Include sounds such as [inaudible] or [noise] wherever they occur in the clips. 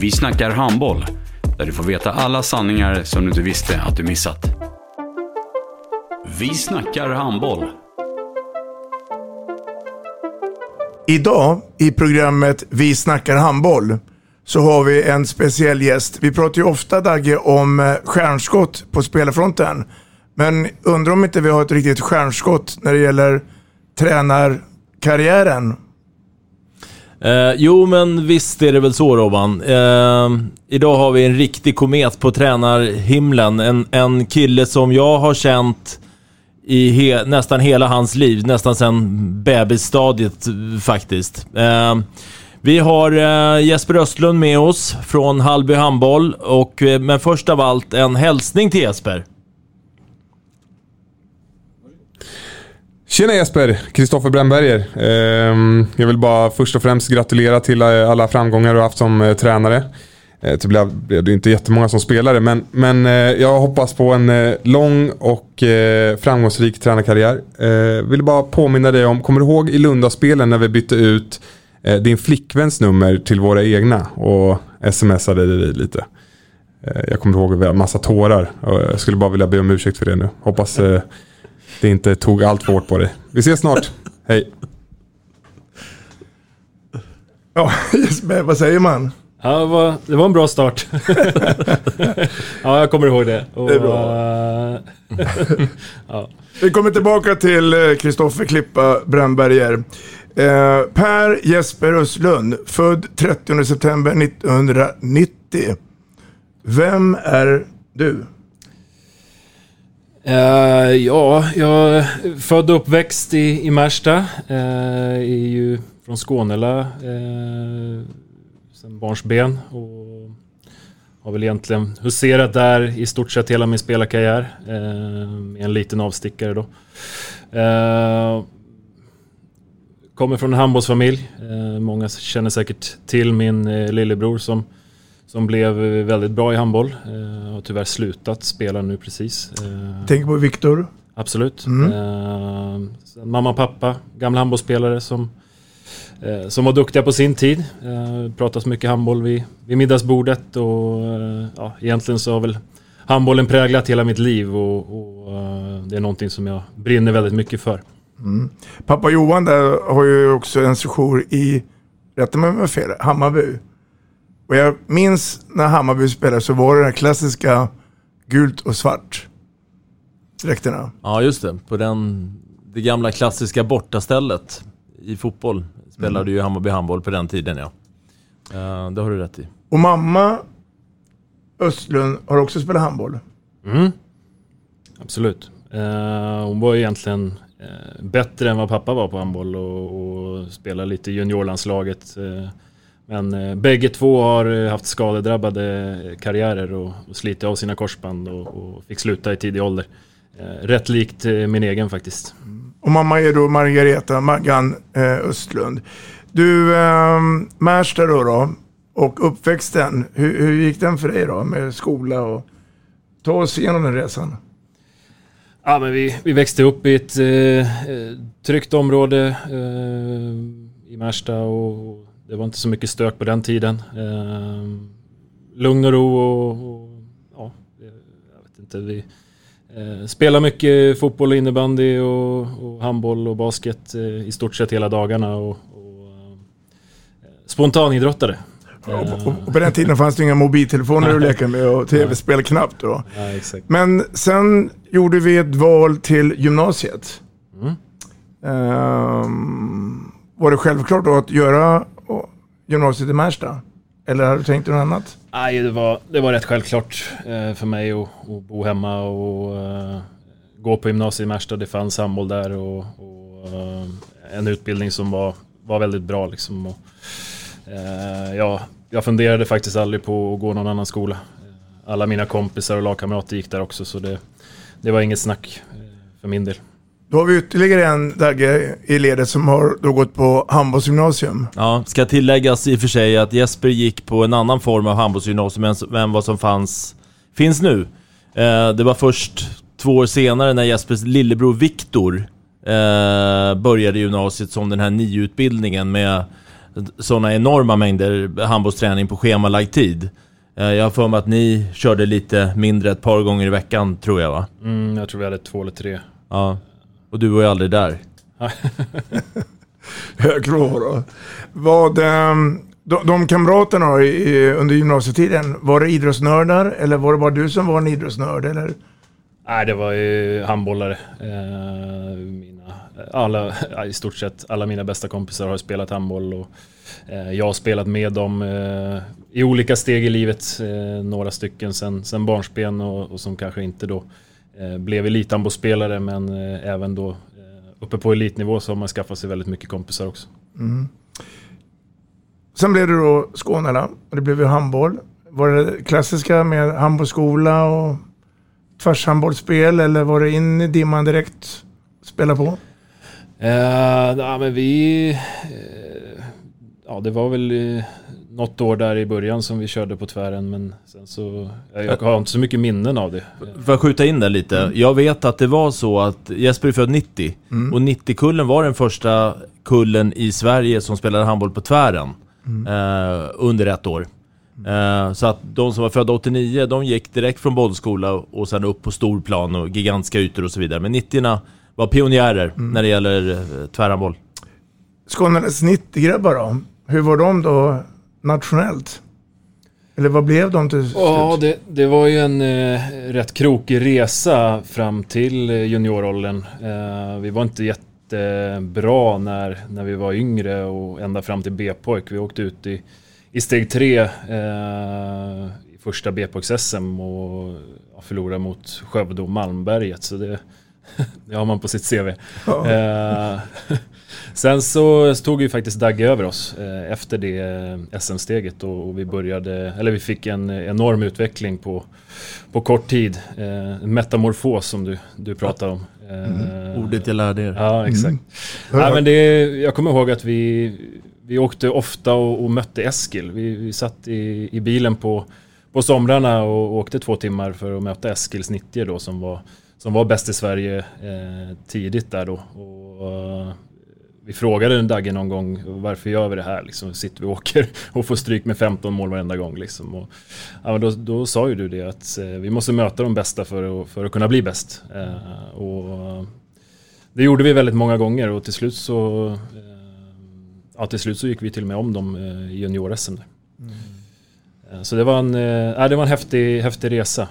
Vi snackar handboll, där du får veta alla sanningar som du inte visste att du missat. Vi snackar handboll. Idag i programmet Vi snackar handboll så har vi en speciell gäst. Vi pratar ju ofta Dagge om eh, stjärnskott på spelarfronten. Men undrar om inte vi har ett riktigt stjärnskott när det gäller tränarkarriären. Eh, jo, men visst är det väl så Robban. Eh, idag har vi en riktig komet på tränarhimlen. En, en kille som jag har känt i he, nästan hela hans liv, nästan sedan bebisstadiet faktiskt. Eh, vi har eh, Jesper Östlund med oss från Hallby Handboll, och, eh, men först av allt en hälsning till Jesper. Tjena Jesper! Kristoffer Brännberger. Ehm, jag vill bara först och främst gratulera till eh, alla framgångar du haft som eh, tränare. Eh, det blev, ju inte jättemånga som spelare men, men jag hoppas på en lång och framgångsrik tränarkarriär. Vill bara påminna dig om, kommer du ihåg i Lundaspelen när vi bytte ut din flickväns nummer till våra egna och smsade dig lite? Jag kommer ihåg att vi hade massa tårar och jag skulle bara vilja be om ursäkt för det nu. Hoppas det inte tog allt för hårt på dig. Vi ses snart. [laughs] Hej. Ja, Jesper, vad säger man? Ja, det var, det var en bra start. [laughs] ja, jag kommer ihåg det. Och, det är bra. [laughs] Ja. Vi kommer tillbaka till Kristoffer Klippa Brännberger. Eh, per Jesper Östlund, född 30 september 1990. Vem är du? Uh, ja, jag är född och uppväxt i, i Märsta. Uh, är ju från Skånela uh, eh, sen barnsben. Och har väl egentligen huserat där i stort sett hela min spelarkarriär. Uh, en liten avstickare då. Uh, kommer från en handbollsfamilj. många känner säkert till min lillebror som som blev väldigt bra i handboll. Eh, har tyvärr slutat spela nu precis. Eh, Tänker på Viktor? Absolut. Mm. Eh, mamma och pappa, gamla handbollsspelare som, eh, som var duktiga på sin tid. Eh, pratas mycket handboll vid, vid middagsbordet och eh, ja, egentligen så har väl handbollen präglat hela mitt liv och, och eh, det är någonting som jag brinner väldigt mycket för. Mm. Pappa Johan där har ju också en sejour i, rätta mig om jag fel, Hammarby. Och jag minns när Hammarby spelade så var det den klassiska gult och svart dräkterna. Ja, just det. På den, det gamla klassiska bortastället i fotboll spelade mm. ju Hammarby handboll på den tiden, ja. Uh, det har du rätt i. Och mamma Östlund har också spelat handboll. Mm. Absolut. Uh, hon var egentligen uh, bättre än vad pappa var på handboll och, och spelade lite juniorlandslaget. Uh, men eh, bägge två har eh, haft skadedrabbade karriärer och, och slitit av sina korsband och, och, fick sluta i tidig ålder. Eh, rätt likt eh, min egen faktiskt. Och mamma är då Margareta Maggan eh, Östlund. Du, eh, Märsta då, då och uppväxten, hur, hur, gick den för dig då med skola och ta oss igenom den resan? Ja, men vi, vi växte upp i ett eh, tryggt område eh, i Märsta och det var inte så mycket stök på den tiden. Eh, lugn och ro och, och ja, jag vet inte. Vi eh, spelar mycket fotboll, innebandy och, och handboll och basket eh, i stort sett hela dagarna. Och, och eh, spontanidrottare. Och, och, och på den tiden fanns det inga mobiltelefoner att leka med och tv-spel knappt då. [laughs] Ja. Men sen gjorde vi ett val till gymnasiet. Mm. Ehm, var det självklart då att göra gymnasiet i Märsta? Eller hade du tänkt dig något annat? Nej, det var, det var rätt självklart eh, för mig att, att bo hemma och uh, gå på gymnasiet i Märsta. Det fanns handboll där och, och uh, en utbildning som var, var väldigt bra. Liksom. Och, uh, ja, jag funderade faktiskt aldrig på att gå någon annan skola. Alla mina kompisar och lagkamrater gick där också så det, det var inget snack för min del. Då har vi ytterligare en Dagge i ledet som har då gått på handbollsgymnasium. Ja, ska tilläggas i och för sig att Jesper gick på en annan form av handbollsgymnasium än, vad som fanns, finns nu. Eh, det var först två år senare när Jespers lillebror Viktor eh, började gymnasiet som den här NIU-utbildningen med sådana enorma mängder handbollsträning på schemalagd tid. Eh, jag har för mig att ni körde lite mindre ett par gånger i veckan, tror jag va? Mm, jag tror vi hade två eller tre. Ja. Och du var ju aldrig där. Högråd [laughs] då. Vad, ehm, de, de kamraterna i, under gymnasietiden, var det idrottsnördar eller var det bara du som var en idrottsnörd? Eller? Nej, det var ju handbollare. Eh, mina, alla, I stort sett alla mina bästa kompisar har spelat handboll och eh, jag har spelat med dem eh, i olika steg i livet. Några stycken sen, sen barnsben och, och som kanske inte då blev elithandbollsspelare men eh, även då uppe på elitnivå så har man skaffat sig väldigt mycket kompisar också. Mm. Sen blev det då Skånela och det blev ju handboll. Var det klassiska med handbollsskola och tvärshandbollsspel eller var det in i dimman direkt? Spela på? Uh, ja, men vi... Uh, ja, det var väl något år där i början som vi körde på tvären men sen så... Jag har inte så mycket minnen av det. Får jag skjuta in där lite? Mm. Jag vet att det var så att Jesper är född 90 mm. och 90-kullen var den första kullen i Sverige som spelade handboll på tvären mm. under ett år. Uh, så att de som var födda 89, de gick direkt från bollskola och sen upp på storplan och gigantiska ytor och så vidare. Men 90 var pionjärer mm. när det gäller uh, tvärhandboll. Skånes 90-grabbar då? Hur var de då nationellt? Eller vad blev de till slut? Ja, det, det var ju en eh, rätt krokig resa fram till eh, junioråldern. Eh, vi var inte jättebra när, när vi var yngre och ända fram till B-pojk. Vi åkte ut i i steg tre eh, i första B-pojks-SM och ja, förlora mot Skövde och Malmberget. Så det, det har man på sitt CV. Ja. Eh, sen så tog ju faktiskt Dagge över oss eh, efter det eh, SM-steget och, och, vi började, eller vi fick en enorm utveckling på, på kort tid. Eh, metamorfos som du, du pratade om. Mm. Ordet jag lärde er. Ja, exakt. Mm. Ja, men det, jag kommer ihåg att vi, vi åkte ofta och, och mötte Eskil. Vi, vi satt i, i, bilen på, på somrarna och åkte två timmar för att möta Eskils 90 då som var, som var bäst i Sverige eh, tidigt där då. Och, uh, vi frågade Dagge någon gång varför gör vi det här? Liksom, sitter vi och åker [laughs] och får stryk med 15 mål varenda gång. Liksom. Och, ja, då, då sa ju du det att eh, vi måste möta de bästa för att, för att kunna bli bäst. Eh, och, det gjorde vi väldigt många gånger och till slut så eh, ja, till slut så gick vi till och med om dem eh, i junior-SM. Mm. Eh, så det var en, äh, det var en häftig, häftig resa.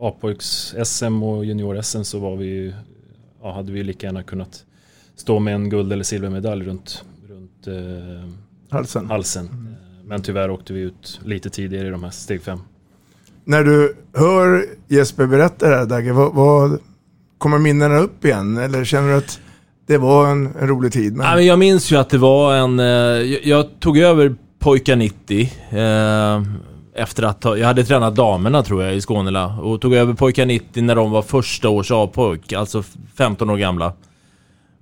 A-pojks-SM och junior-SM så var vi, ja, hade vi lika gärna kunnat stå med en guld eller silvermedalj runt, runt eh, halsen. halsen. Mm. Men tyvärr åkte vi ut lite tidigare i de här steg fem. När du hör Jesper berätta det här Dagge, vad, vad kommer minnena upp igen? Eller känner du att det var en, en rolig tid. Men... Ja, men jag minns ju att det var en... Eh, jag, jag, tog över pojkar 90. Eh, efter att ha, jag hade tränat damerna tror jag i Skånela. Och tog över pojkar 90 när de var första års A-pojk. Alltså 15 år gamla.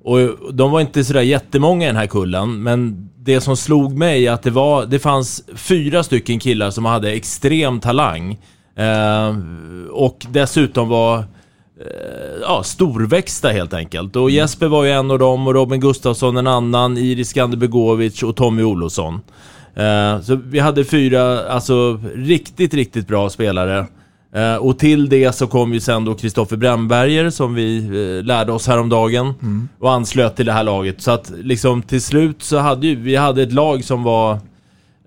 Och de var inte sådär jättemånga i den här kullen. Men det som slog mig att det var... Det fanns fyra stycken killar som hade extrem talang. Eh, och dessutom var Eh, ja, storväxta helt enkelt. Och. Jesper var ju en av dem och Robin Gustafsson en annan, Iris Gandebegovic och Tommy Olofsson. Uh, så vi hade fyra, alltså riktigt, riktigt bra spelare. Uh, och till det så kom ju sen då Kristoffer Brännberger som vi uh, lärde oss häromdagen mm. och anslöt till det här laget. Så att liksom till slut så hade ju, vi hade ett lag som var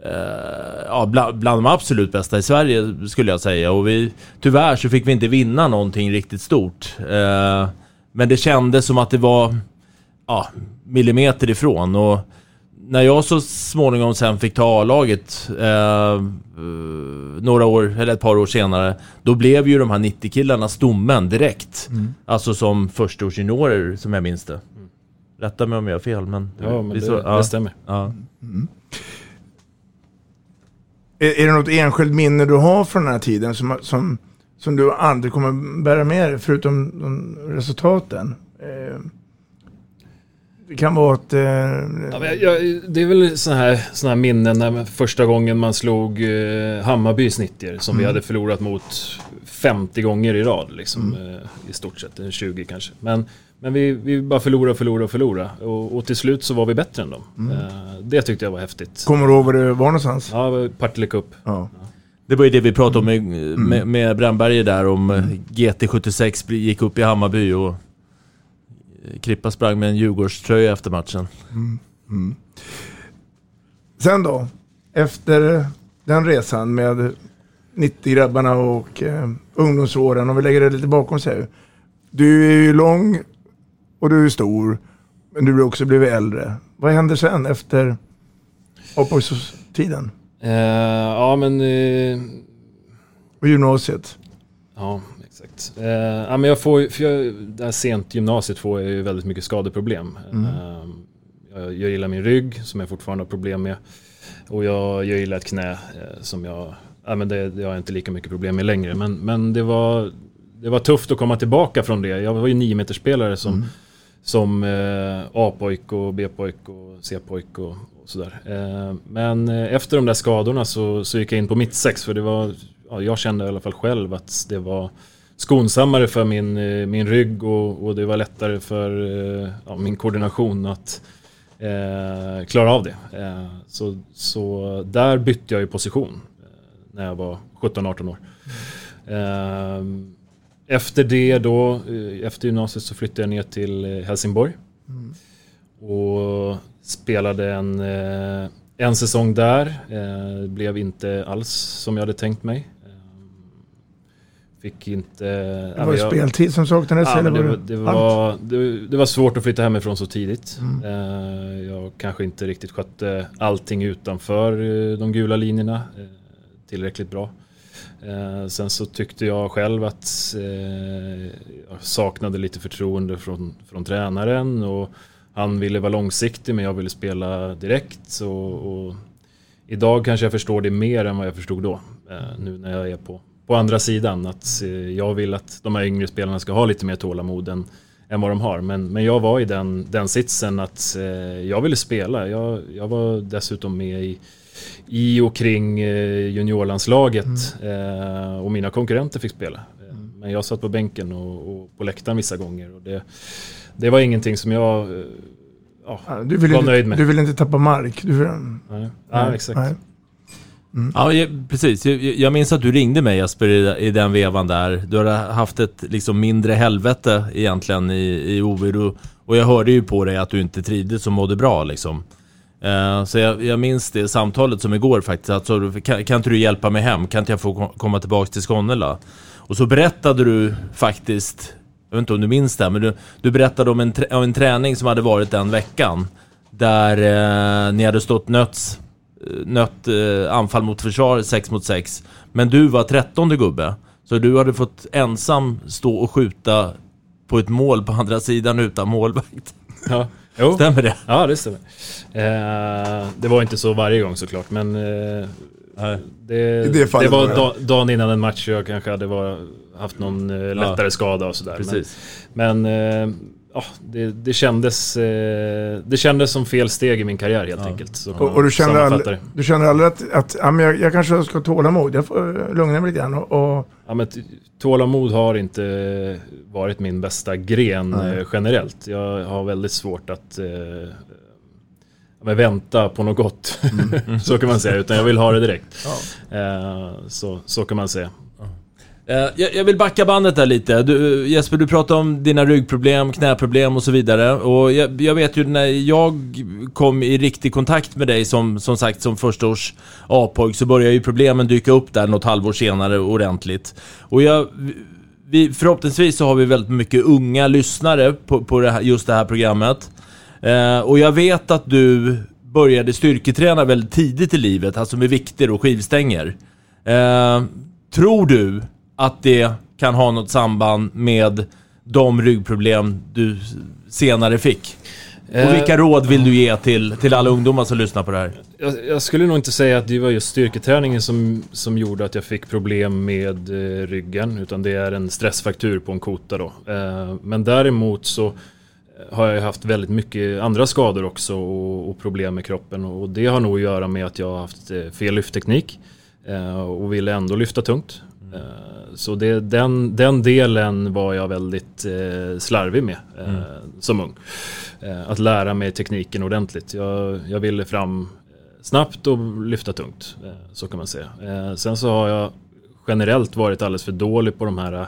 eh, ja, bland, bland de absolut bästa i Sverige skulle jag säga. Och vi, tyvärr så fick vi inte vinna någonting riktigt stort. Eh, men det kändes som att det var ja, millimeter ifrån. Och när jag så småningom sen fick ta A-laget eh, några år, eller ett par år senare, då blev ju de här 90-killarna stommen direkt. Mm. Alltså som förstaårsjuniorer som jag minns det. Rätta mig om jag har fel men... Ja, men visst det- var- det stämmer. Ja. Är, är det något enskilt minne du har från den här tiden som, som, som du aldrig kommer bära med dig, förutom de resultaten? Eh, det kan vara att... Eh, Ja, men jag, jag, det är väl sådana här, såna här minnen när man, första gången man slog eh, Hammarbys 90 som vi Mm. hade förlorat mot 50 gånger i rad. Liksom, Mm. eh, I stort sett, eh, 20 kanske. Men, men vi, vi bara förlorade, förlorade, förlorade. Och, och till slut så var vi bättre än dem. Mm. Eh, det tyckte jag var häftigt. Kommer du ihåg var det var någonstans? Ja, Partille Cup. Ja. Det var ju det vi pratade om med, Mm. med, med Brännberger där om eh, GT76 bli- gick upp i Hammarby och eh, Krippa sprang med en Djurgårdströja efter matchen. Mm. Mm. Sen då, efter den resan med 90-grabbarna och eh, ungdomsåren, om vi lägger det lite bakom sig. Du är ju lång och du är stor, men du har också blivit äldre. Vad händer sen efter tiden Eh, ja, men... Eh, och gymnasiet? Ja, exakt. Eh, ja, men jag får, för jag, det här sent gymnasiet får jag ju väldigt mycket skadeproblem. Mm. Eh, jag, jag gillar min rygg som jag fortfarande har problem med. Och jag, jag gillar ett knä eh, som jag, ja, men det, det har jag inte lika mycket problem med längre. Men, men det, var, det var tufft att komma tillbaka från det. Jag var ju nio meter spelare som, Mm. som eh, A-pojk och B-pojk och C-pojk och, och sådär. Eh, men efter de där skadorna så, så gick jag in på mitt sex för det var, ja, jag kände i alla fall själv att det var skonsammare för min, eh, min rygg och, och det var lättare för eh, ja, min koordination att eh, klara av det. Eh, så, så där bytte jag ju position eh, när jag var 17-18 år. Eh, efter det då, efter gymnasiet så flyttade jag ner till Helsingborg. Mm. Och spelade en, en säsong där. Eh, blev inte alls som jag hade tänkt mig. Fick inte... Det var ju speltid som saknades, Ja, eller det, var det var, det, det var svårt att flytta hemifrån så tidigt. Mm. Eh, jag kanske inte riktigt skötte allting utanför eh, de gula linjerna eh, tillräckligt bra. Sen så tyckte jag själv att jag saknade lite förtroende från, från tränaren och han ville vara långsiktig men jag ville spela direkt. Och, och idag kanske jag förstår det mer än vad jag förstod då. Nu när jag är på, på andra sidan. Att eh, jag vill att de här yngre spelarna ska ha lite mer tålamod än, än vad de har. Men, men jag var i den, den sitsen att eh, jag ville spela. Jag, jag var dessutom med i, i och kring eh, juniorlandslaget eh, och mina konkurrenter fick spela. Eh, Men jag satt på bänken och, och på läktaren vissa gånger. Och det, det var ingenting som jag ja, Ja, Du vill, var inte, nöjd med. du vill inte tappa mark. Du vill, Nej. Ja, exakt. Nej. Mm. Ja, jag, precis. Jag, jag minns att du ringde mig Jesper i, i den vevan där. Du hade haft ett liksom mindre helvete egentligen i, i Ovid och, och jag hörde ju på dig att du inte trivdes och mådde bra liksom. Eh, så jag, jag minns det samtalet som igår faktiskt. Alltså, kan, kan inte du hjälpa mig hem? Kan inte jag få komma tillbaka till Skånela? Och så berättade du faktiskt, jag vet inte om du minns det, här, men du, du berättade om en, om en träning som hade varit den veckan. Där eh, ni hade stått nöts nött eh, anfall mot försvar 6 mot 6. Men du var trettonde gubbe. Så du hade fått ensam stå och skjuta på ett mål på andra sidan utan målvakt. Ja, jo. Stämmer det? Ja, det stämmer. Eh, det var inte så varje gång såklart, men eh, det, det det, var da, dagen innan en match och jag kanske hade var, haft någon eh, lättare skada och sådär. Precis. Men, men eh, ja, det, det, kändes, eh, det kändes som fel steg i min karriär helt enkelt. Så kan Och, och du känner sammanfatta aldrig, det. du känner aldrig att, att ja, men jag, jag kanske ska ha tålamod. Jag får eh, lugna mig lite grann. Och, och, Ja, men tålamod har inte varit min bästa gren Nej. eh, generellt. Jag har väldigt svårt att eh, ja, men vänta på något gott. [laughs] så kan man säga, utan jag vill ha det direkt. Eh, så, så kan man säga. Eh, jag, jag vill backa bandet där lite. Du, eh, Jesper, du pratade om dina ryggproblem, knäproblem och så vidare. Och jag, jag, vet ju när jag kom i riktig kontakt med dig som, som sagt som förstaårs A-pojk så började ju problemen dyka upp där något halvår senare ordentligt. Och jag, vi, förhoppningsvis så har vi väldigt mycket unga lyssnare på, på det här, just det här programmet. Eh, och jag vet att du började styrketräna väldigt tidigt i livet, alltså med vikter och skivstänger. Eh, tror du att det kan ha något samband med de ryggproblem du senare fick? Och vilka råd vill du ge till, till alla ungdomar som lyssnar på det här? Jag, jag, skulle nog inte säga att det var just styrketräningen som, som gjorde att jag fick problem med eh, ryggen, utan det är en stressfaktur på en kota då. Eh, men däremot så har jag haft väldigt mycket andra skador också och, och, problem med kroppen och det har nog att göra med att jag har haft eh, fel lyftteknik eh, och ville ändå lyfta tungt. Mm. Så det, den, den delen var jag väldigt eh, slarvig med eh, mm. som ung. Eh, att lära mig tekniken ordentligt. Jag, jag ville fram snabbt och lyfta tungt. så kan man säga. sen så har jag generellt varit alldeles för dålig på de här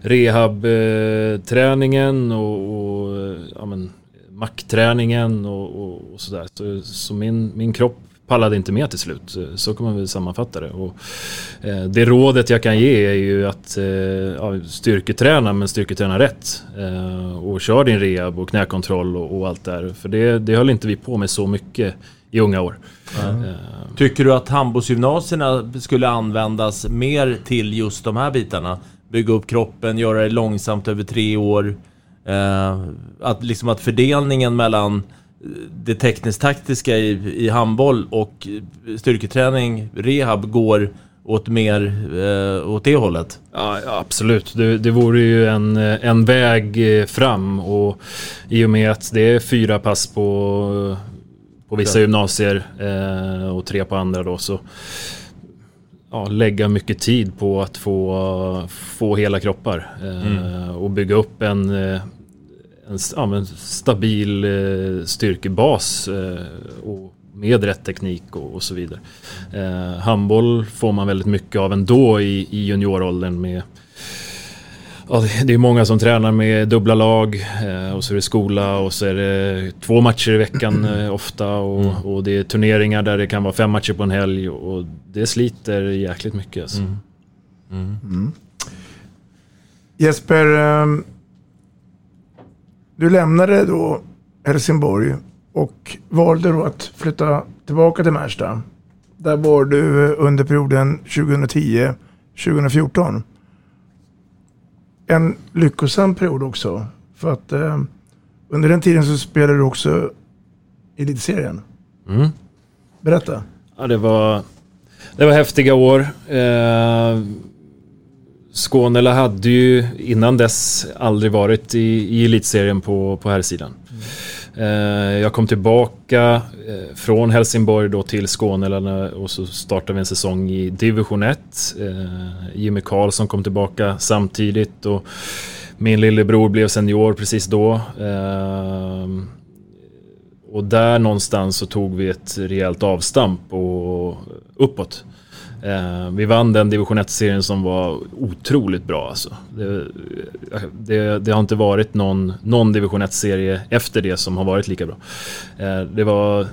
rehabträningen och, och ja, men, mackträningen och, och, och sådär. Så, så, min, min kropp pallade inte med till slut. Så kan man väl sammanfatta det. Och, eh, det rådet jag kan ge är ju att eh, ja, styrketräna, men styrketräna rätt. Eh, och kör din rehab och knäkontroll och, och allt där. För det, det höll inte vi på med så mycket i unga år. Mm. Tycker du att handbollsgymnasierna skulle användas mer till just de här bitarna? Bygga upp kroppen, göra det långsamt över tre år. Eh, att, liksom att fördelningen mellan det tekniskt-taktiska i, i handboll och styrketräning, rehab, går åt mer eh, åt det hållet? Ja, absolut. Det, det vore ju en, en väg eh, fram och i och med att det är fyra pass på, på vissa gymnasier eh, och tre på andra då så ja, lägga mycket tid på att få, få hela kroppar eh, mm. och bygga upp en eh, en ja, stabil eh, styrkebas eh, och med rätt teknik och, och så vidare. Eh, handboll får man väldigt mycket av ändå i, i junioråldern med Ja, det är många som tränar med dubbla lag eh, och så är det skola och så är det två matcher i veckan [clears throat] ofta och, mm. och, det är turneringar där det kan vara fem matcher på en helg och det sliter jäkligt mycket. Alltså. Mm. Mm. mm. Jesper, ehm, du lämnade då Helsingborg och valde då att flytta tillbaka till Märsta. Där var du under perioden 2010-2014. En lyckosam period också. För att eh, under den tiden så spelade du också Elitserien. Mm. Berätta. Ja, det var, det var häftiga år. Eh, Skånela hade ju innan dess aldrig varit i, i elitserien på, på här sidan. Mm. Jag kom tillbaka eh, från Helsingborg då till Skånela och så startade vi en säsong i division 1. Eh, Jimmy Karlsson kom tillbaka samtidigt och min lillebror blev senior precis då. Och där någonstans så tog vi ett rejält avstamp och uppåt. Eh, vi vann den division 1-serien som var otroligt bra alltså. Det, det, det har inte varit någon, någon division 1-serie efter det som har varit lika bra. Eh, det var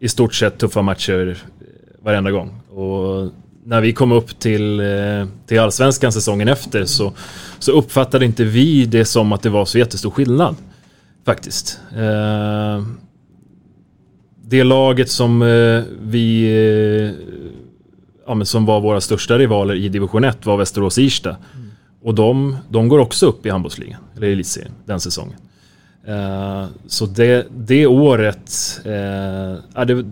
i stort sett tuffa matcher eh, varenda gång. Och när vi kom upp till, eh, till allsvenskan säsongen efter så, så uppfattade inte vi det som att det var så jättestor skillnad. Faktiskt. Eh, det laget som eh, vi eh, ja, men som var våra största rivaler i division 1 var Västerås Irsta. Mm. Och de, de går också upp i handbollsligan, eller elitserien, den säsongen. Uh, så det, det året uh, är det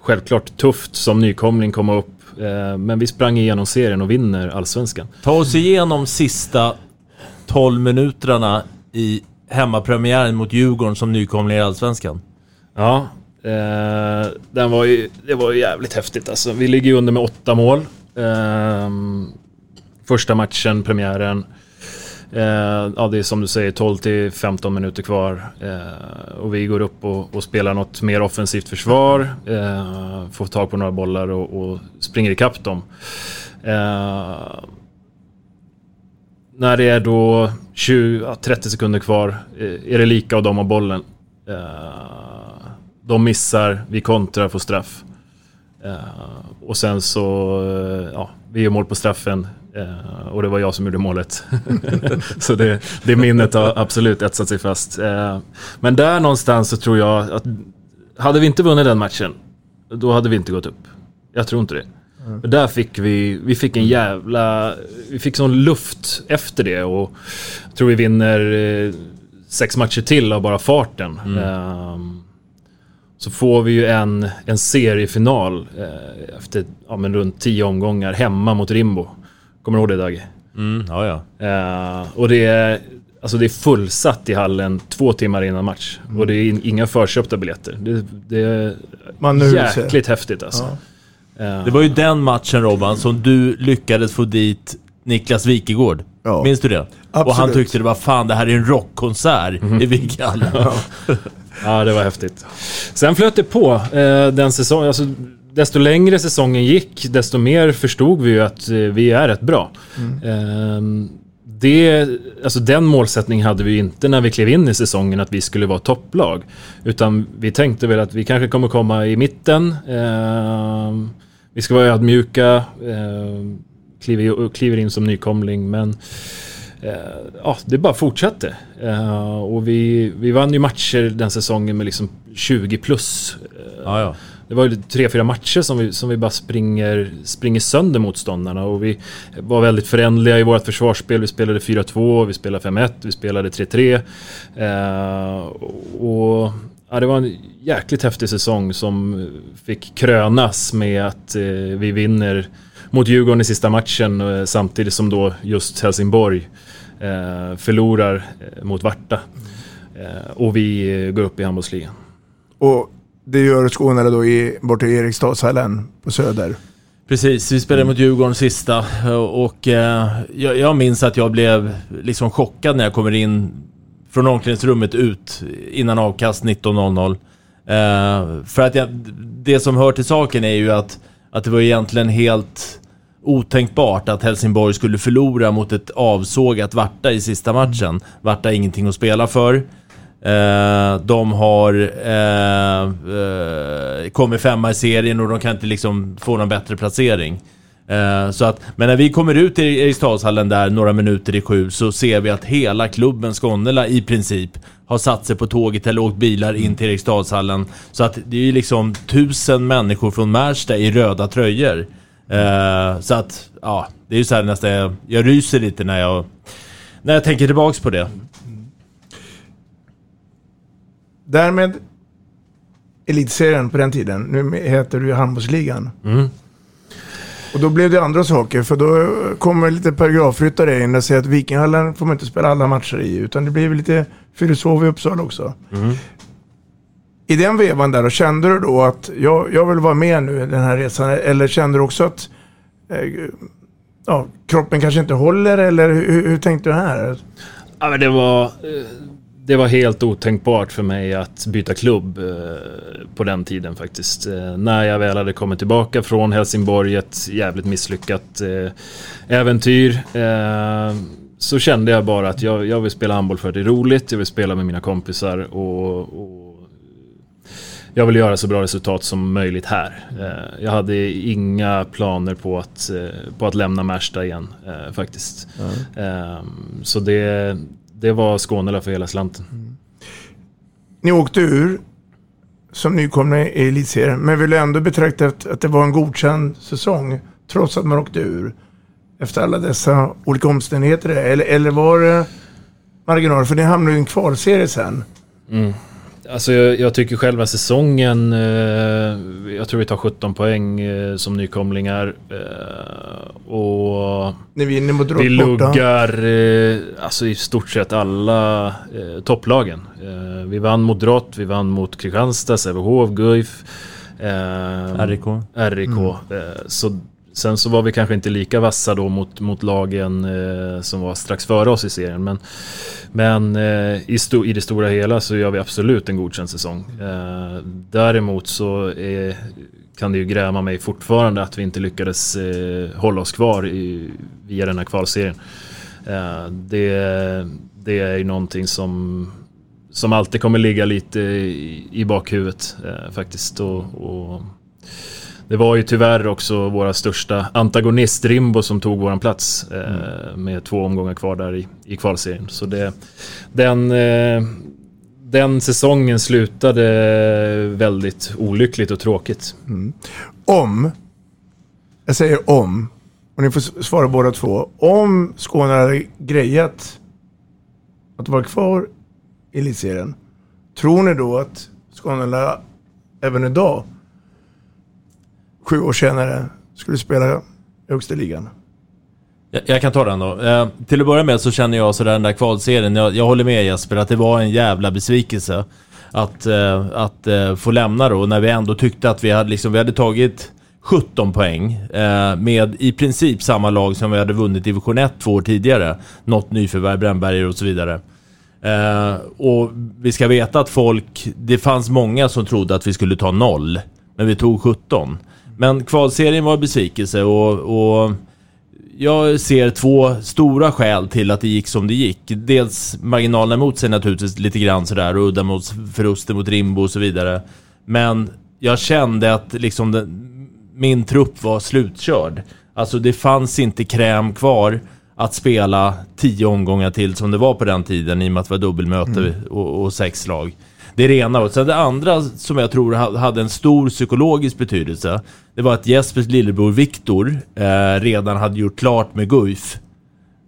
självklart tufft som nykomling komma upp. Uh, men vi sprang igenom serien och vinner allsvenskan. Ta oss igenom sista 12 minuterna i hemmapremiären mot Djurgården som nykomling i allsvenskan. Ja, Eh, den var ju, det var ju jävligt häftigt alltså. Vi ligger ju under med åtta mål. Eh, första matchen, premiären. Eh, ja, det är som du säger 12 till 15 minuter kvar. Eh, och vi går upp och, och, spelar något mer offensivt försvar. Eh, får tag på några bollar och, och springer ikapp dem. Eh, när det är då 20-30 sekunder kvar, eh, är det lika och de har bollen. Eh, de missar, vi kontrar, får straff. Eh, och sen så, eh, ja, vi gör mål på straffen eh, och det var jag som gjorde målet. [laughs] så det, det minnet har absolut etsat sig fast. Men där någonstans så tror jag att hade vi inte vunnit den matchen, då hade vi inte gått upp. Jag tror inte det. Mm. För där fick vi, vi fick en jävla, vi fick sån luft efter det och jag tror vi vinner sex matcher till av bara farten. Mm. Så får vi ju en, en seriefinal eh, efter ja, men runt tio omgångar hemma mot Rimbo. Kommer du ihåg det Dagge? Mm, ja, ja. Eh, och det är, alltså det är fullsatt i hallen två timmar innan match. Mm. Och det är in- inga förköpta biljetter. Det, det är Man jäkligt häftigt alltså. Ja. Eh, Det var ju den matchen Robban som du lyckades få dit Niklas Wikegård. Ja. Minns du det? Och han Absolut. tyckte det var fan det här är en rockkonsert i Vikallen. Ja, [laughs] det var häftigt. Sen flöt det på eh, den säsongen. Alltså, desto längre säsongen gick, desto mer förstod vi ju att eh, vi är rätt bra. Eh, det, alltså den målsättningen hade vi inte när vi klev in i säsongen, att vi skulle vara topplag. Utan vi tänkte väl att vi kanske kommer komma i mitten. Eh, vi ska vara ödmjuka, eh, kliver, kliver in som nykomling, men ja, det bara fortsatte. Eh, och vi, vi vann ju matcher den säsongen med liksom 20 plus. Eh, Ja, ja. Det var ju tre, fyra matcher som vi, som vi bara springer, springer sönder motståndarna. Och vi var väldigt förändliga i vårt försvarsspel. Vi spelade 4-2, vi spelade 5-1, vi spelade 3-3. Eh, och ja, det var en jäkligt häftig säsong som fick krönas med att eh, vi vinner mot Djurgården i sista matchen eh, samtidigt som då just Helsingborg eh, förlorar eh, mot Varta. Och vi går upp i handbollsligan. Och det gör Skåne då i, borta i Eriksdalshallen på Söder. Precis, vi spelade mot Djurgården sista och eh, jag, jag minns att jag blev liksom chockad när jag kommer in från omklädningsrummet ut innan avkast 19.00. Eh, för att jag, det som hör till saken är ju att, att det var egentligen helt otänkbart att Helsingborg skulle förlora mot ett avsågat Varta i sista matchen. Varta är ingenting att spela för. Eh, de har eh, eh, kommit femma i serien och de kan inte liksom få någon bättre placering. Eh, så att, men när vi kommer ut i Eriksdalshallen där några minuter i sju så ser vi att hela klubben Skånela i princip har satt sig på tåget eller åkt bilar in till Eriksdalshallen. Så att det är ju liksom tusen människor från Märsta i röda tröjor. Eh, så att, ja, det är ju så här nästan, jag, jag ryser lite när jag, när jag tänker tillbaks på det. Därmed elitserien på den tiden, nu heter det ju handbollsligan. Mm. Och då blev det andra saker, för då kommer lite paragrafryttare in och säger att Vikinghallen får man inte spela alla matcher i, utan det blir lite Fyrishov i Uppsala också. Mm. I den vevan där, då, kände du då att jag, jag vill vara med nu i den här resan, eller kände du också att eh, ja, kroppen kanske inte håller, eller hur, hur tänkte du här? Ja, men det var, det var helt otänkbart för mig att byta klubb eh, på den tiden faktiskt. Eh, när jag väl hade kommit tillbaka från Helsingborg, ett jävligt misslyckat eh, äventyr. Så kände jag bara att jag, jag vill spela handboll för att det är roligt, jag vill spela med mina kompisar och, och jag vill göra så bra resultat som möjligt här. Eh, Jag hade inga planer på att, eh, på att lämna Märsta igen eh, faktiskt. Eh, Så det, det var Skånela för hela slanten. Ni åkte ur som nykomna i elitserien, men vill ändå betrakta att, att det var en godkänd säsong, trots att man åkte ur. Efter alla dessa olika omständigheter. Eller, eller var det marginaler? För ni hamnade i en kvalserie sen. Mm. Alltså jag, jag tycker själva säsongen, eh, jag tror vi tar 17 poäng eh, som nykomlingar. Eh, och Ni vinner mot vi luggar eh, alltså i stort sett alla eh, topplagen. Eh, vi vann mot Drott, vi vann mot Kristianstad, Sävehof, Guif. Eh, RIK. RIK. Mm. Eh, så, sen så var vi kanske inte lika vassa då mot, mot lagen eh, som var strax före oss i serien. Men, men eh, i, sto, i det stora hela så gör vi absolut en godkänd säsong. Eh, däremot så är, kan det ju gräma mig fortfarande att vi inte lyckades eh, hålla oss kvar i, via den här kvalserien. Eh, det, det är ju någonting som, som alltid kommer ligga lite i, i bakhuvudet eh, faktiskt. Och, och det var ju tyvärr också våra största antagonist Rimbo som tog våran plats eh, med två omgångar kvar där i, i kvalserien. Så det, den, eh, den säsongen slutade väldigt olyckligt och tråkigt. Om, jag säger om, och ni får svara båda två. Om Skåne hade grejat att vara kvar i elitserien, tror ni då att Skåne även idag, sju år senare, skulle spela i högsta ligan? Jag, jag kan ta den då. Eh, till att börja med så känner jag sådär den där kvalserien, jag, jag håller med Jesper att det var en jävla besvikelse att, eh, att eh, få lämna då, när vi ändå tyckte att vi hade, liksom, vi hade tagit 17 poäng eh, med i princip samma lag som vi hade vunnit division 1 två år tidigare. Något nyförvärv, Brännberger och så vidare. Eh, och vi ska veta att folk, det fanns många som trodde att vi skulle ta noll, men vi tog 17. Men kvalserien var en besvikelse och, och jag ser två stora skäl till att det gick som det gick. Dels marginalerna emot sig naturligtvis lite grann sådär och udda mot förluster mot Rimbo och så vidare. Men jag kände att liksom den, min trupp var slutkörd. Alltså det fanns inte kräm kvar att spela tio omgångar till som det var på den tiden i och med att det var dubbelmöte Mm. och, och sex lag. Det är det ena. Och sen det andra som jag tror ha- hade en stor psykologisk betydelse. Det var att Jespers lillebror Viktor eh, redan hade gjort klart med Guif.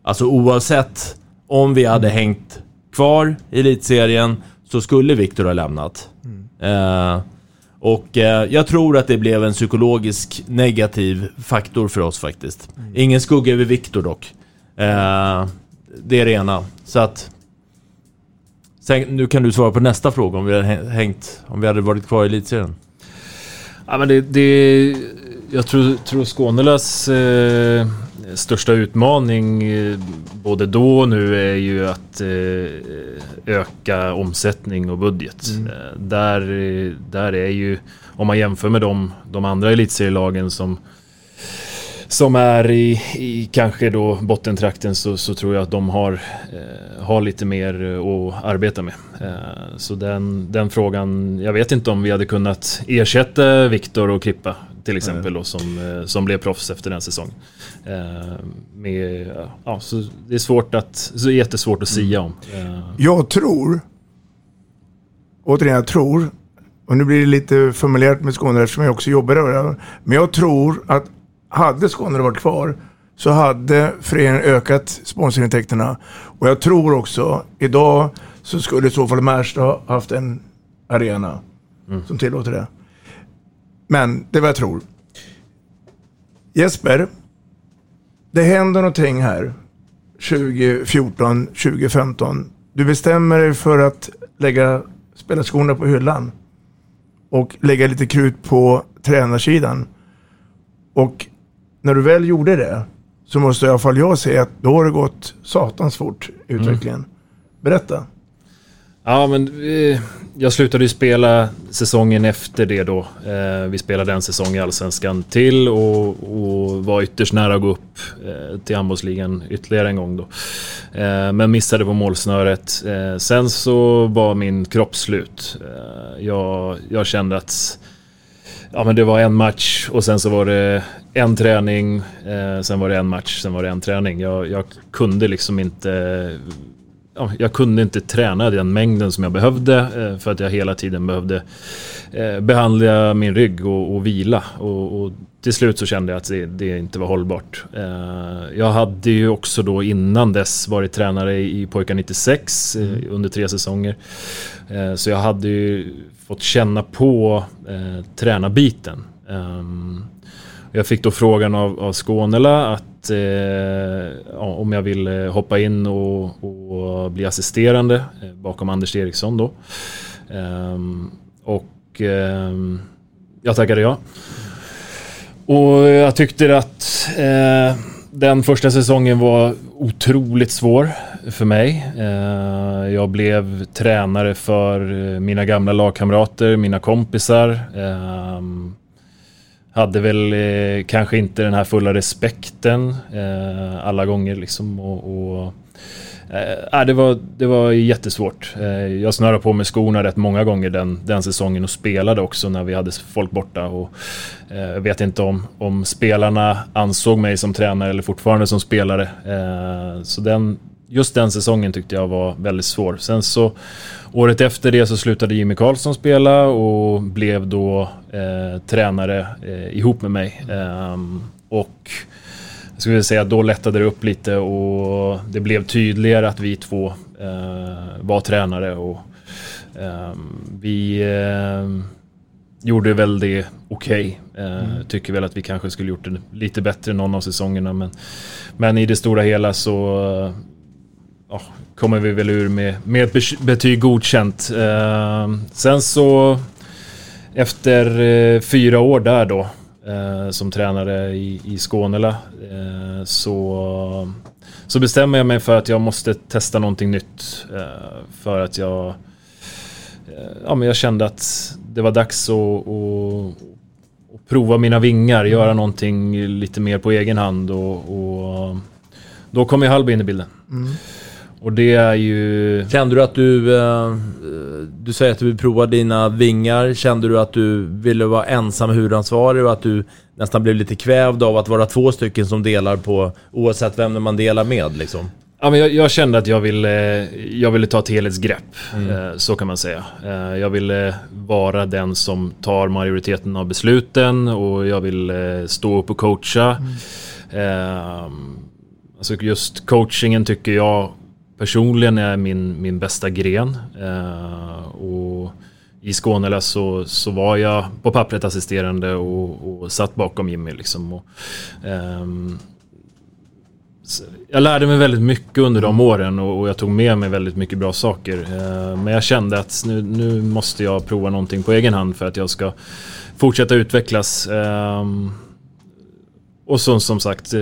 Alltså oavsett om vi hade hängt kvar i elitserien så skulle Viktor ha lämnat. Eh, och eh, jag tror att det blev en psykologisk negativ faktor för oss faktiskt. Ingen skugga över Viktor dock. Eh, det är det ena. Så att... Sen, nu kan du svara på nästa fråga om vi hade hä- hängt, om vi hade varit kvar i elitserien. Ja, men det, det, jag tror, tror Skånelas eh, största utmaning eh, både då och nu är ju att eh, öka omsättning och budget. Mm. Eh, där, där är ju, om man jämför med de, de andra elitserielagen som som är i, i kanske då bottentrakten så, så tror jag att de har, eh, har lite mer eh, att arbeta med. Eh, så den, den frågan, jag vet inte om vi hade kunnat ersätta Viktor och Krippa till exempel då, som, eh, som blev proffs efter den säsongen. Eh, med, ja, så det är svårt att, så jättesvårt att sia om. Eh, Jag tror, återigen jag tror, och nu blir det lite formulerat med Skåne eftersom jag också jobbar där. Men jag tror att hade Skåne varit kvar så hade föreningen ökat sponsorintäkterna. Och jag tror också, idag så skulle i så fall Märsta haft en arena som tillåter det. Men det är vad jag tror. Jesper, det händer någonting här 2014, 2015. Du bestämmer dig för att lägga spelarskorna på hyllan och lägga lite krut på tränarsidan. Och när du väl gjorde det så måste i alla fall jag säga att då har det gått satans fort utvecklingen. Berätta. Ja, men eh, jag slutade ju spela säsongen efter det då. Eh, vi spelade en säsong i Allsvenskan till och, och var ytterst nära att gå upp eh, till handbollsligan ytterligare en gång då. Men missade på målsnöret. Sen så var min kropp slut. Jag, jag kände att Ja men det var en match och sen så var det en träning, eh, sen var det en match, sen var det en träning. Jag, jag kunde liksom inte ja, jag kunde inte träna den mängden som jag behövde eh, för att jag hela tiden behövde eh, behandla min rygg och, och vila. Och, och till slut så kände jag att det, det inte var hållbart. Eh, jag hade ju också då innan dess varit tränare i, i Pojkar 96 eh, Mm. under tre säsonger. Eh, så jag hade ju fått känna på eh, tränarbiten. Ehm, jag fick då frågan av, av Skånela att eh, ja, om jag ville eh, hoppa in och, och bli assisterande eh, bakom Anders Eriksson då. Eh, och ehm, jag tackade ja. Och jag tyckte att eh, den första säsongen var otroligt svår för mig. Eh, jag blev tränare för eh, mina gamla lagkamrater, mina kompisar. Ehm, hade väl eh, kanske inte den här fulla respekten eh, alla gånger liksom. Och, och eh, äh, det, var, det var jättesvårt. Eh, jag snörade på mig skorna rätt många gånger den, den säsongen och spelade också när vi hade folk borta. Och, eh, jag vet inte om, om spelarna ansåg mig som tränare eller fortfarande som spelare. Eh, så den, just den säsongen tyckte jag var väldigt svår. Sen så året efter det så slutade Jimmy Karlsson spela och blev då eh, tränare eh, ihop med mig. Eh, och jag skulle säga att då lättade det upp lite och det blev tydligare att vi två eh, var tränare. Och, ehm, vi ehm, gjorde väl det okej. Okay. Eh, mm. Tycker väl att vi kanske skulle gjort det lite bättre någon av säsongerna. Men, men i det stora hela så ja, kommer vi väl ur med, med ett betyg godkänt. Eh, sen så efter eh, fyra år där då eh, som tränare i, i Skånela eh, så, så bestämmer jag mig för att jag måste testa någonting nytt. Eh, för att jag, eh, ja, men jag kände att det var dags att, att, att prova mina vingar, göra någonting lite mer på egen hand och, och då kom ju Hallby in i bilden. Mm. Och det är ju... Kände du att du... Eh, du säger att du vill prova dina vingar. Kände du att du ville vara ensam huvudansvarig och att du nästan blev lite kvävd av att vara två stycken som delar på... Oavsett vem man delar med liksom? Ja, men jag, jag, kände att jag ville, jag ville ta ett helhetsgrepp, mm. eh, så kan man säga. Eh, jag ville vara den som tar majoriteten av besluten och jag ville stå upp och coacha. Mm. Eh, alltså just coachingen tycker jag personligen är min, min bästa gren. Eh, och I Skåne så, så var jag på pappret assisterande och, och satt bakom Jimmy. Liksom. Och, ehm, jag lärde mig väldigt mycket under de åren och, jag tog med mig väldigt mycket bra saker. Eh, men jag kände att nu, nu måste jag prova någonting på egen hand för att jag ska fortsätta utvecklas. Eh, och så, som sagt eh,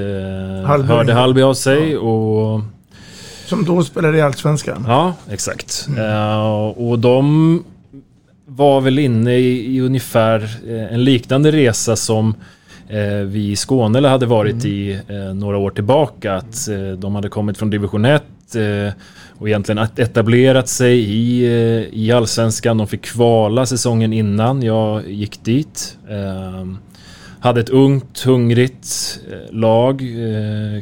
hörde Halby av sig. Och som då spelade i Allsvenskan? Ja, exakt. Mm. Uh, och de var väl inne i, i ungefär uh, en liknande resa som uh, vi i Skåne hade varit mm. i några år tillbaka. Att de hade kommit från division 1 och egentligen etablerat sig i, i Allsvenskan. De fick kvala säsongen innan jag gick dit. hade ett ungt, hungrigt lag.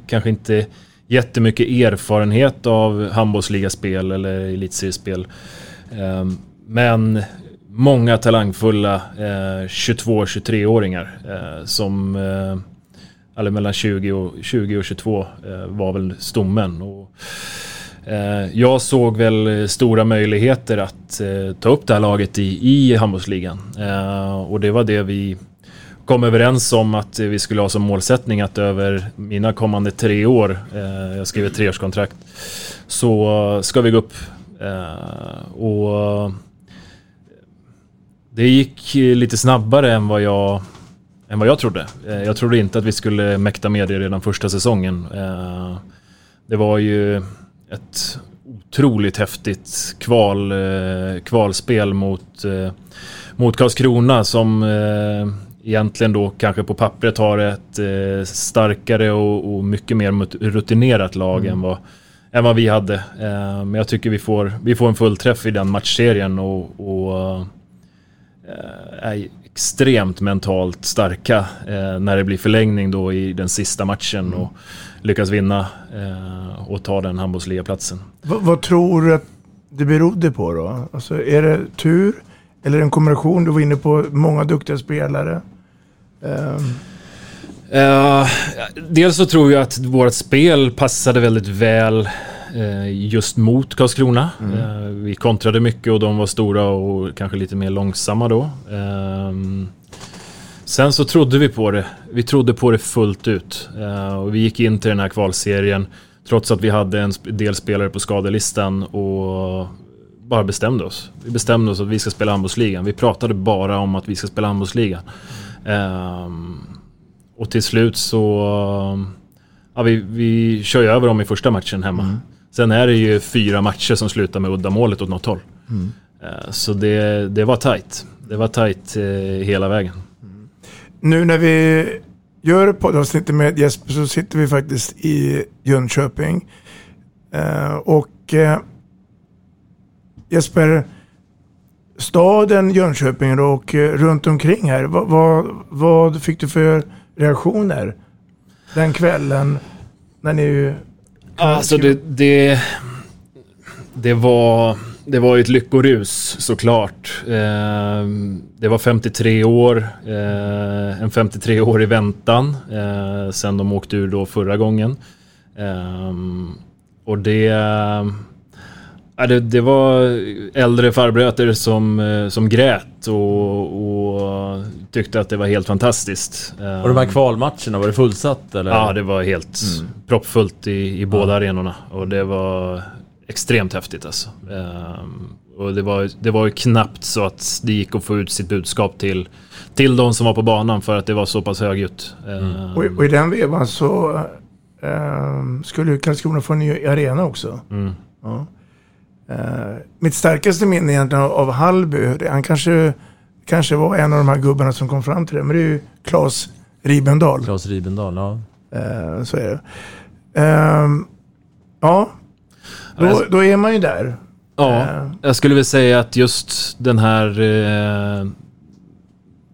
kanske inte jättemycket erfarenhet av handbollsligaspel eller elitseriespel. Ehm, men många talangfulla eh, 22-23-åringar eh, som eh, eller mellan 20 och, 20 och 22 var väl stommen. Och, jag såg väl stora möjligheter att ta upp det här laget i, i handbollsligan. och det var det vi kom överens om att vi skulle ha som målsättning att över mina kommande tre år, eh, jag skriver treårskontrakt, så ska vi gå upp. Eh, och det gick lite snabbare än vad jag, än vad jag trodde. Eh, jag trodde inte att vi skulle mäkta med det redan första säsongen. Eh, det var ju ett otroligt häftigt kval, eh, kvalspel mot, mot Karlskrona som egentligen då kanske på pappret har ett eh, starkare och, och, mycket mer rutinerat lag mm. än, vad, än vad vi hade. Eh, men jag tycker vi får, vi får en fullträff i den matchserien och, och eh, är extremt mentalt starka eh, när det blir förlängning då i den sista matchen mm. och lyckas vinna eh, och ta den handbollsligaplatsen. vad tror du att det berodde på då? Alltså är det tur? Eller en kombination? Du var inne på många duktiga spelare. Uh, dels så tror jag att vårt spel passade väldigt väl uh, just mot Karlskrona. Mm. Uh, vi kontrade mycket och de var stora och kanske lite mer långsamma då. Ehm, sen så trodde vi på det. Vi trodde på det fullt ut. och vi gick in till den här kvalserien trots att vi hade en del spelare på skadelistan och bara bestämde oss. Vi bestämde oss att vi ska spela handbollsligan. Vi pratade bara om att vi ska spela handbollsligan. Um, och till slut så... Ja, vi, vi kör ju över dem i första matchen hemma. Mm. Sen är det ju fyra matcher som slutar med uddamålet åt något håll. Mm. Uh, så det, det var tight. Det var tight uh, hela vägen. Mm. nu när vi gör poddavsnittet med Jesper så sitter vi faktiskt i Jönköping. Eh, och eh, Jesper, staden Jönköping då och eh, runt omkring här, vad, vad, vad fick du för reaktioner den kvällen när ni... Alltså det, det, det var... Det var ju ett lyckorus såklart. Eh, det var 53 år, eh, en 53 år i väntan eh, sen de åkte ur då förra gången. Eh, och det, ja, det, det var äldre farbröder som, eh, som grät och, och tyckte att det var helt fantastiskt. Och de här kvalmatcherna, var det fullsatt eller? Ja, det var helt Mm. proppfullt i, i båda Ja. arenorna. Och det var extremt häftigt alltså. Ehm, och det var, det var ju knappt så att det gick att få ut sitt budskap till, till de som var på banan för att det var så pass högljutt. Ehm, Och, och i den vevan så eh, skulle Karlskrona få en ny arena också. Mm. Ja. Eh, mitt starkaste minne egentligen av, av Hallby, han kanske, kanske var en av de här gubbarna som kom fram till det, men det är ju Claes Ribendal. Claes Ribendal, ja. Eh, så är det. Ehm, ja, då, då är man ju där. Ja, Eh, jag skulle väl säga att just den här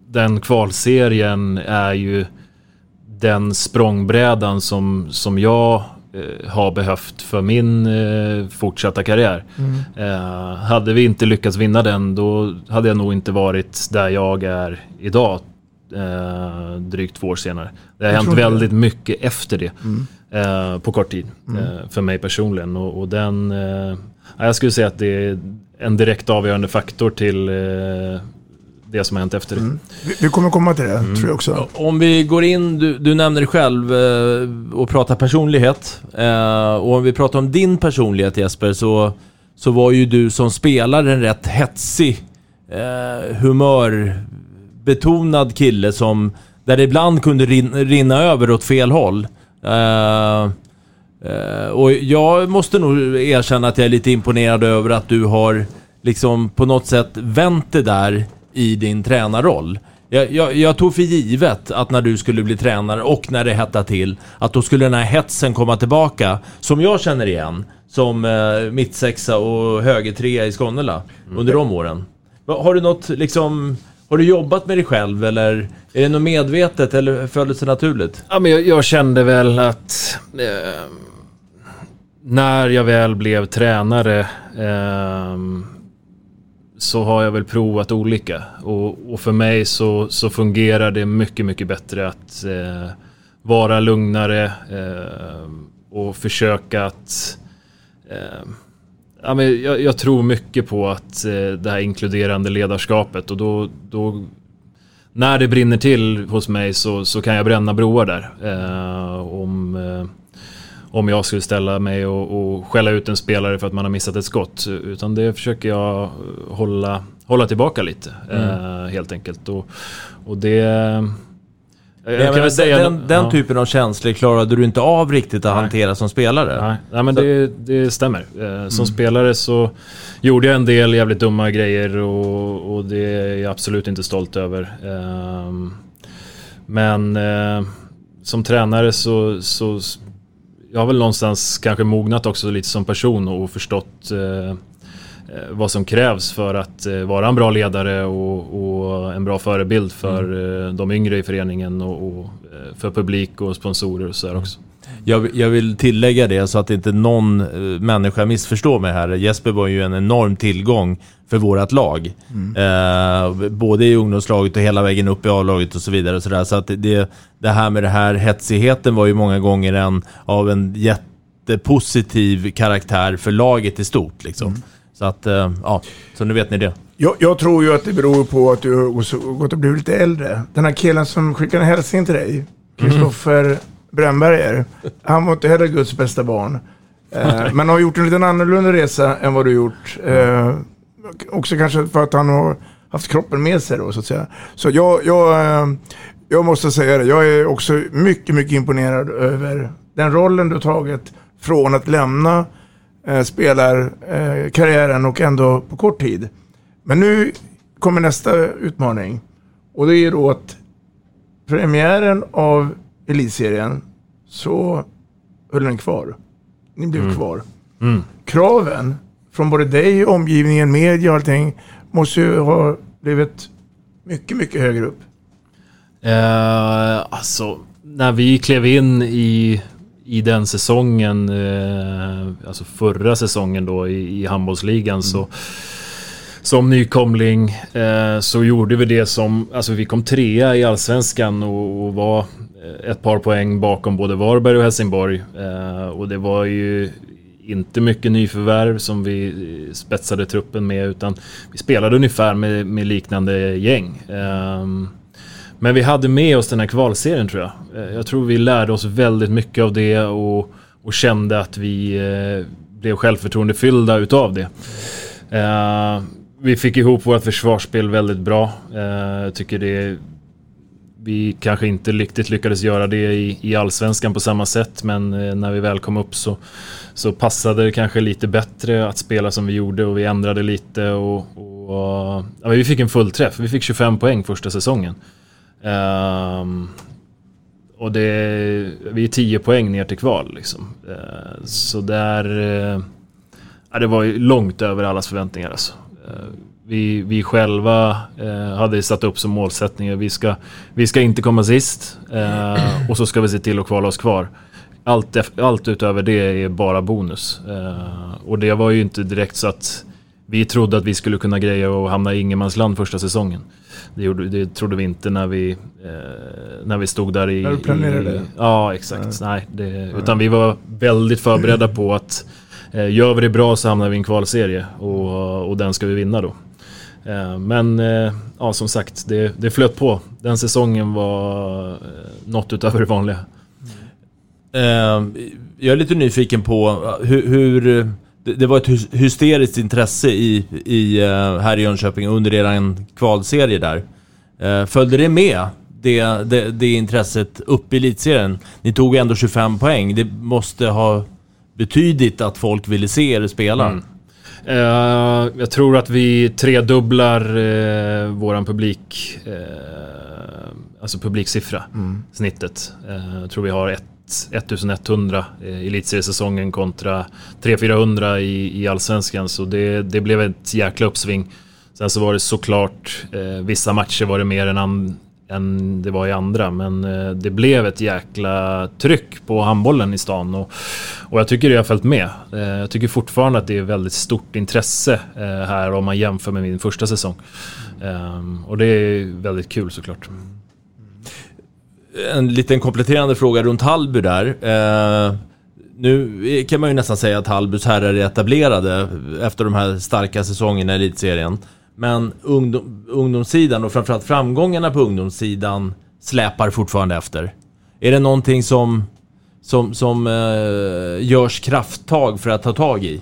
den kvalserien är ju den språngbrädan som, som jag har behövt för min eh, fortsatta karriär. Mm. Eh, hade vi inte lyckats vinna den då hade jag nog inte varit där jag är idag. Eh, drygt två år senare. Det har Jag hänt tror det. väldigt mycket efter det. Mm. Eh, på kort tid. Mm. Eh, för mig personligen. Och, och den... Eh, ja, jag skulle säga att det är en direkt avgörande faktor till eh, det som har hänt efter det. vi, vi kommer komma till det, Mm. tror jag också. Om vi går in, du, du nämner dig själv eh, och pratar personlighet. Eh, och om vi pratar om din personlighet Jesper, så, så var ju du som spelare en rätt hetsig, eh, humörbetonad kille som, där det ibland kunde rin, rinna över åt fel håll. Eh, eh, och jag måste nog erkänna att jag är lite imponerad över att du har liksom på något sätt vänt det där i din tränarroll. Jag, jag, jag tog för givet att när du skulle bli tränare och när det hettade till, att då skulle den här hetsen komma tillbaka, som jag känner igen, som eh, mittsexa och högertrea i Skånela under de åren. Har du något liksom, har du jobbat med dig själv eller är det något medvetet eller föll det naturligt? Ja, men jag, jag kände väl att eh, när jag väl blev tränare ehm, så har jag väl provat olika. Och, och för mig så, så fungerar det mycket, mycket bättre att eh, vara lugnare eh, och försöka att eh, Ja, men jag, jag tror mycket på att eh, det här inkluderande ledarskapet och då, då när det brinner till hos mig så, så kan jag bränna broar där. Eh, om, eh, om jag skulle ställa mig och, och skälla ut en spelare för att man har missat ett skott. Utan det försöker jag hålla, hålla tillbaka lite eh, helt enkelt. Och, och det... Jag, Jag menar, den den ja. typen av känslor klarade du inte av riktigt att hantera som spelare. Nej, nej men det, det stämmer. Eh, Som Mm. spelare så gjorde jag en del jävligt dumma grejer och, och det är jag absolut inte stolt över. Ehm, Men eh, som tränare så, så jag har väl någonstans kanske mognat också lite som person och förstått eh, eh, vad som krävs för att eh, vara en bra ledare och, och en bra förebild för eh, de yngre i föreningen och, och eh, för publik och sponsorer och sådär också. Jag, jag vill tillägga det så att inte någon eh, människa missförstår mig här. Jesper var ju en enorm tillgång för vårt lag. Eh, både i ungdomslaget och hela vägen upp i A-laget och så vidare. Och så där. så att det, det här med det här hetsigheten var ju många gånger en av en jättepositiv karaktär för laget i stort. Liksom. Så att, eh, ja, så nu vet ni det. Jag, jag tror ju att det beror på att du har gått och blivit lite äldre. Den här killen som skickade en hälsning till dig, Kristoffer Brännberger, han var inte heller Guds bästa barn. Eh, men har gjort en liten annorlunda resa än vad du gjort. Eh, också kanske för att han har haft kroppen med sig då, så att säga. Så jag, jag, eh, jag måste säga det, jag är också mycket, mycket imponerad över den rollen du tagit från att lämna eh, spelarkarriären eh, karriären och ändå på kort tid. Men nu kommer nästa utmaning. Och det är då att premiären av elitserien så höll den kvar. Ni blev Mm. kvar. Mm. Kraven från både dig, omgivningen, media och allting måste ju ha blivit mycket, mycket högre upp. Eh, alltså, när vi klev in i, i den säsongen, eh, alltså förra säsongen då i, i handbollsligan så som nykomling eh, så gjorde vi det som, alltså vi kom trea i allsvenskan och, och var Eh, ett par poäng bakom både Varberg och Helsingborg. Eh, och det var ju inte mycket nyförvärv som vi eh, spetsade truppen med utan vi spelade ungefär med, med liknande gäng. Ehm, men vi hade med oss den här kvalserien tror jag. Jag tror vi lärde oss väldigt mycket av det och, och kände att vi blev självförtroendefyllda utav det. Ehm, vi fick ihop vårt försvarsspel väldigt bra. Jag tycker det vi kanske inte riktigt lyckades göra det i, i allsvenskan på samma sätt men eh, när vi väl kom upp så, så passade det kanske lite bättre att spela som vi gjorde och vi ändrade lite och, och ja, vi fick en fullträff. Vi fick 25 poäng första säsongen. Um, och det, vi är 10 poäng ner till kval liksom. Uh, så där, uh, ja, det var ju långt över allas förväntningar alltså. Uh, vi, vi själva eh, hade satt upp som målsättning att vi ska, vi ska inte komma sist eh, och så ska vi se till att kvala oss kvar. Allt, allt utöver det är bara bonus. Eh, och det var ju inte direkt så att vi trodde att vi skulle kunna greja att hamna i ingenmansland första säsongen. Det, gjorde, det trodde vi inte när vi, eh, när vi stod där i... När du planerade? i ja, exakt. Nej, det, utan vi var väldigt förberedda på att eh, gör vi det bra så hamnar vi i en kvalserie och, och den ska vi vinna då. Eh, men eh, ja, som sagt, det, det flöt på. Den säsongen var eh, något utöver det vanliga. Jag är lite nyfiken på hur... hur det, var ett hys- hysteriskt intresse i, i, här i Jönköping under er kvalserie där. Följde det med, det, det, det intresset upp i elitserien? Ni tog ändå 25 poäng. Det måste ha betydit att folk ville se er spela. Mm. Eh, jag tror att vi tredubblar uh, våran publik, eh, alltså publiksiffra, Mm. snittet. Eh, jag tror vi har ett, 1100 i elitseriesäsongen kontra 300-400 i, i allsvenskan. Så det, det blev ett jäkla uppsving. Sen så var det såklart, eh, vissa matcher var det mer än, an, än det var i andra. Men eh, det blev ett jäkla tryck på handbollen i stan. Och, och jag tycker det har följt med. Eh, jag tycker fortfarande att det är väldigt stort intresse eh, här om man jämför med min första säsong. Ehm, och det är väldigt kul såklart. En liten kompletterande fråga runt Hallby där. Nu kan man ju nästan säga att Hallbys herrar är etablerade efter de här starka säsongerna i elitserien. Men ungdom, ungdomssidan och framförallt framgångarna på ungdomssidan släpar fortfarande efter. Är det någonting som, som, som eh, görs krafttag för att ta tag i?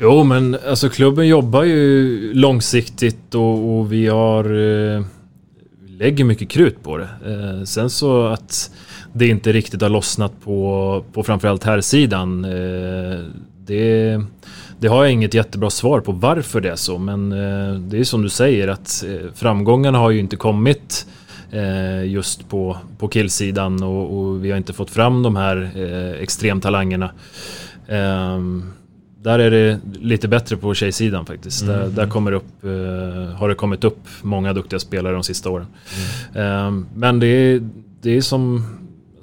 Jo, men alltså klubben jobbar ju långsiktigt och, och vi har... Eh, vi lägger mycket krut på det. Eh, sen så att det inte riktigt har lossnat på, på framförallt här sidan eh, det, det har jag inget jättebra svar på varför det är så. Men eh, det är som du säger att eh, framgångarna har ju inte kommit eh, just på, på killsidan och, och vi har inte fått fram de här extremtalangerna. Ehm, där är det lite bättre på tjejsidan faktiskt. Mm. Där, där kommer upp, har det kommit upp många duktiga spelare de sista åren. Ehm, men det är, det är som,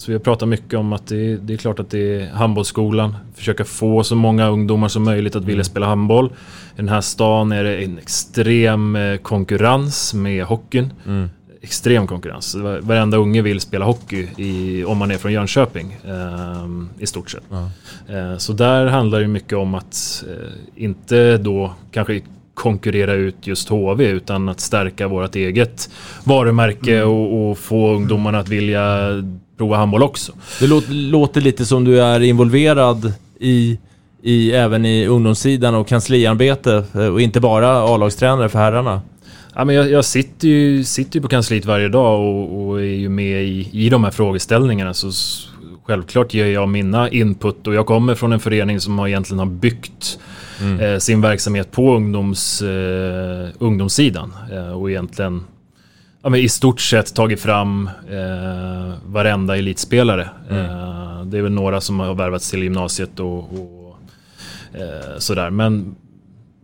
så vi har pratat mycket om att det, det är klart att det är handbollsskolan. Försöka få så många ungdomar som möjligt att vilja spela handboll. I den här stan är det en extrem eh, konkurrens med hockeyn. Mm. Extrem konkurrens. Va- Varenda unge vill spela hockey i, om man är från Jönköping. ehm, I stort sett. Eh, Så där handlar det mycket om att eh, inte då kanske konkurrera ut just HV utan att stärka vårt eget varumärke och, och få ungdomarna att vilja prova handboll också. Det låter, låter lite som du är involverad i, i även i ungdomssidan och kansliarbete eh, och inte bara A-lagstränare för herrarna. Ja, men jag, jag sitter, ju, sitter ju på kansliet varje dag och, och är ju med i, i de här frågeställningarna. Så självklart ger jag mina input och jag kommer från en förening som har egentligen har byggt Mm. eh, sin verksamhet på ungdoms, eh, ungdomssidan. Eh, och egentligen ja, men i stort sett tagit fram eh, varenda elitspelare. Mm. Eh, det är väl några som har värvats till gymnasiet och, och eh, sådär. Men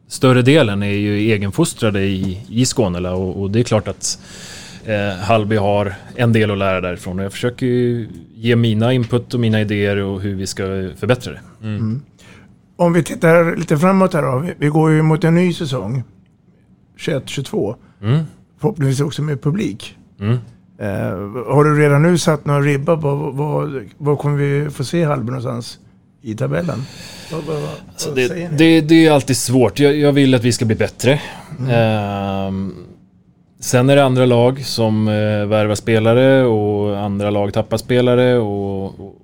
större delen är ju egenfostrade i, i Skånela och, och det är klart att eh, Hallby har en del att lära därifrån och jag försöker ju ge mina input och mina idéer och hur vi ska förbättra det. Mm. Om vi tittar lite framåt här då. Vi, vi går ju mot en ny säsong. 21-22. Mm. Förhoppningsvis också med publik. Mm. Eh, har du redan nu satt några ribbar på vad, vad, kommer vi få se Hallby någonstans i tabellen? Vad, vad, Alltså det, det, det är alltid svårt. Jag, jag vill att vi ska bli bättre. Ehm, sen är det andra lag som eh, värvar spelare och andra lag tappar spelare. Och, och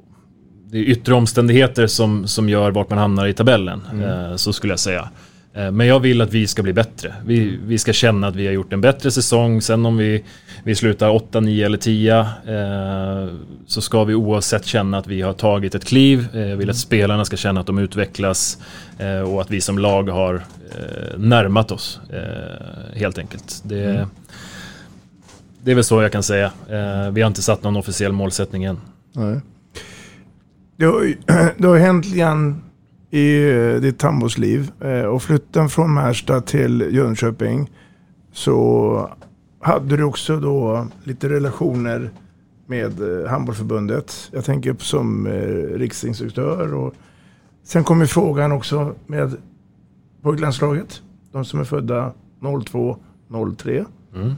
det är yttre omständigheter som, som gör vart man hamnar i tabellen. Mm. Eh, så skulle jag säga. Eh, Men jag vill att vi ska bli bättre. Vi, vi ska känna att vi har gjort en bättre säsong. Sen om vi, vi slutar 8, 9 eller 10 eh, så ska vi oavsett känna att vi har tagit ett kliv. Eh, jag vill att spelarna ska känna att de utvecklas eh, och att vi som lag har eh, närmat oss eh, helt enkelt. Det, Mm. det är väl så jag kan säga. Vi har inte satt någon officiell målsättning än. Nej. Det har, [clears throat] det har hänt lite grann i eh, ditt handbollsliv. Eh, Och flytten från Märsta till Jönköping så hade du också då lite relationer med eh, handbollförbundet. Jag tänker på som riksinstruktör. Och sen kommer frågan också med pojklandslaget. De som är födda 02, 03. Mm.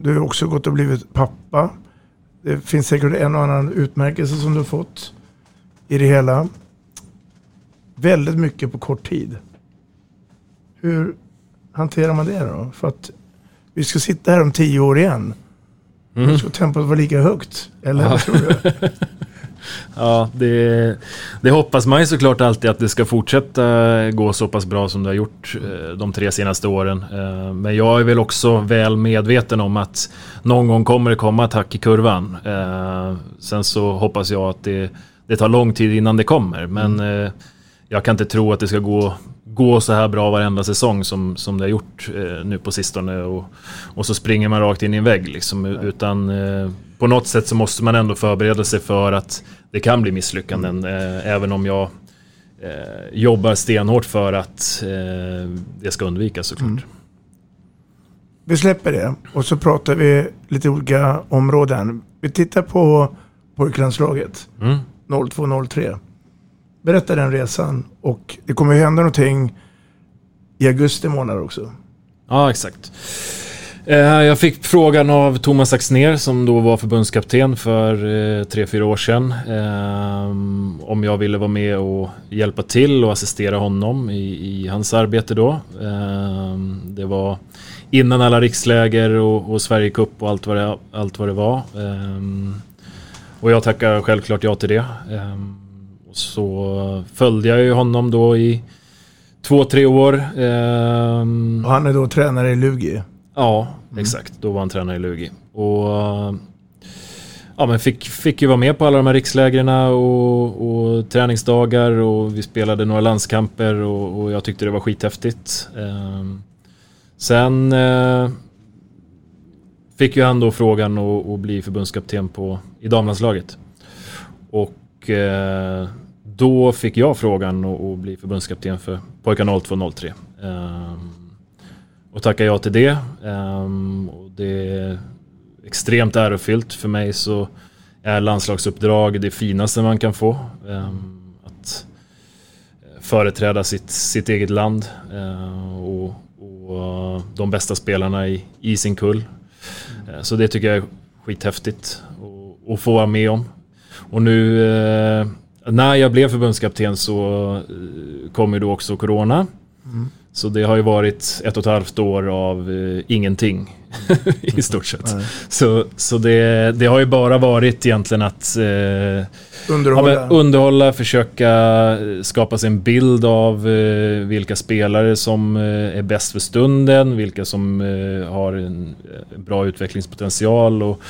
Du har också gått och blivit pappa. Det finns säkert en och annan utmärkelse som du har fått i det hela. Väldigt mycket på kort tid. Hur hanterar man det då? För att vi ska sitta här om tio år igen. Mm. Ska tempot vara lika högt. Eller Ja. vad tror du? [laughs] Ja, det, det hoppas man ju såklart alltid att det ska fortsätta gå så pass bra som det har gjort eh, de tre senaste åren. Eh, Men jag är väl också väl medveten om att någon gång kommer det komma ett hack i kurvan. Eh, Sen så hoppas jag att det, det tar lång tid innan det kommer. Men eh, jag kan inte tro att det ska gå, gå så här bra varenda säsong som, som det har gjort eh, nu på sistone. Och, och så springer man rakt in i en vägg. Liksom, utan eh, på något sätt så måste man ändå förbereda sig för att det kan bli misslyckanden. Eh, även om jag eh, jobbar stenhårt för att eh, det ska undvikas såklart. Mm. Vi släpper det och så pratar vi lite olika områden. Vi tittar på pojklandslaget. Mm. 02-03. Berätta den resan. Och det kommer ju hända någonting i augusti månad också. Ja, exakt. Eh, jag fick frågan av Thomas Axner som då var förbundskapten för eh, tre, fyra år sedan. Eh, om jag ville vara med och hjälpa till och assistera honom i, i hans arbete då. Eh, det var innan alla riksläger och, och Sverigecup och allt vad, det, allt vad det var. Och jag tackar självklart ja till det. Eh, så följde jag ju honom då i två, tre år. Eh, Och han är då tränare i Lugi. Ja, exakt. Då var han tränare i Lugi. Och ja, men fick, fick ju vara med på alla de här rikslägren och, och träningsdagar och vi spelade några landskamper och, och jag tyckte det var skithäftigt. Ehm, sen eh, fick ju han då frågan att, att bli förbundskapten på, i damlandslaget. Och eh, då fick jag frågan att, bli förbundskapten för pojkar 02-03. Ehm, och tackar ja till det. Um, och det är extremt ärofyllt. För mig så är landslagsuppdrag det finaste man kan få. Um, att eh, företräda sitt, sitt eget land uh, och, och eh, de bästa spelarna i, i sin kull. Eh, Så det tycker jag är skithäftigt att- få vara med om. Och nu uh, när jag blev förbundskapten så eh, kom ju då också Corona. Mm. Så det har ju varit ett och ett halvt år av eh, ingenting [laughs] i stort sett. Nej. Så, så det, det har ju bara varit egentligen att eh, Underhålla. Ja, underhålla, försöka eh, skapa sig en bild av eh, vilka spelare som eh, är bäst för stunden, vilka som eh, har en eh, bra utvecklingspotential och,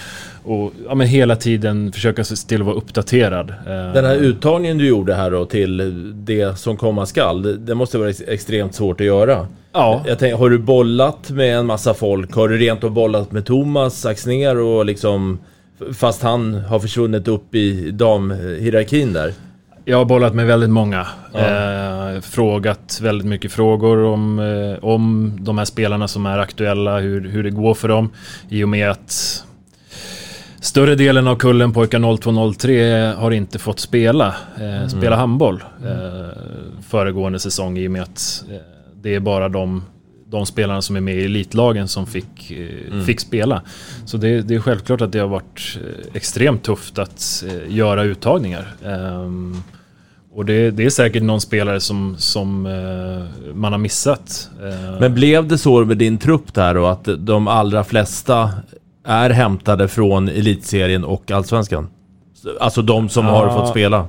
och ja, men hela tiden försöka se till att vara uppdaterad. Eh, Den här uttagningen du gjorde här då till det som komma skall, det, det måste vara ex- extremt svårt att göra. Ja. Jag tänker, har du bollat med en massa folk? Har du rent och bollat med Thomas Axner och liksom... Fast han har försvunnit upp i damhierarkin där. Jag har bollat med väldigt många. Ja. Eh, frågat väldigt mycket frågor om, eh, om de här spelarna som är aktuella, hur, hur det går för dem. I och med att större delen av kullen pojkar 0203 har inte fått spela, eh, spela handboll eh, föregående säsong i och med att eh, det är bara de de spelarna som är med i elitlagen som fick, eh, Mm. fick spela. Så det, det är självklart att det har varit eh, extremt tufft att eh, göra uttagningar. Ehm, och det, det är säkert någon spelare som, som eh, man har missat. Eh, Men blev det så med din trupp där och att de allra flesta är hämtade från elitserien och allsvenskan? Alltså de som har Ja. fått spela?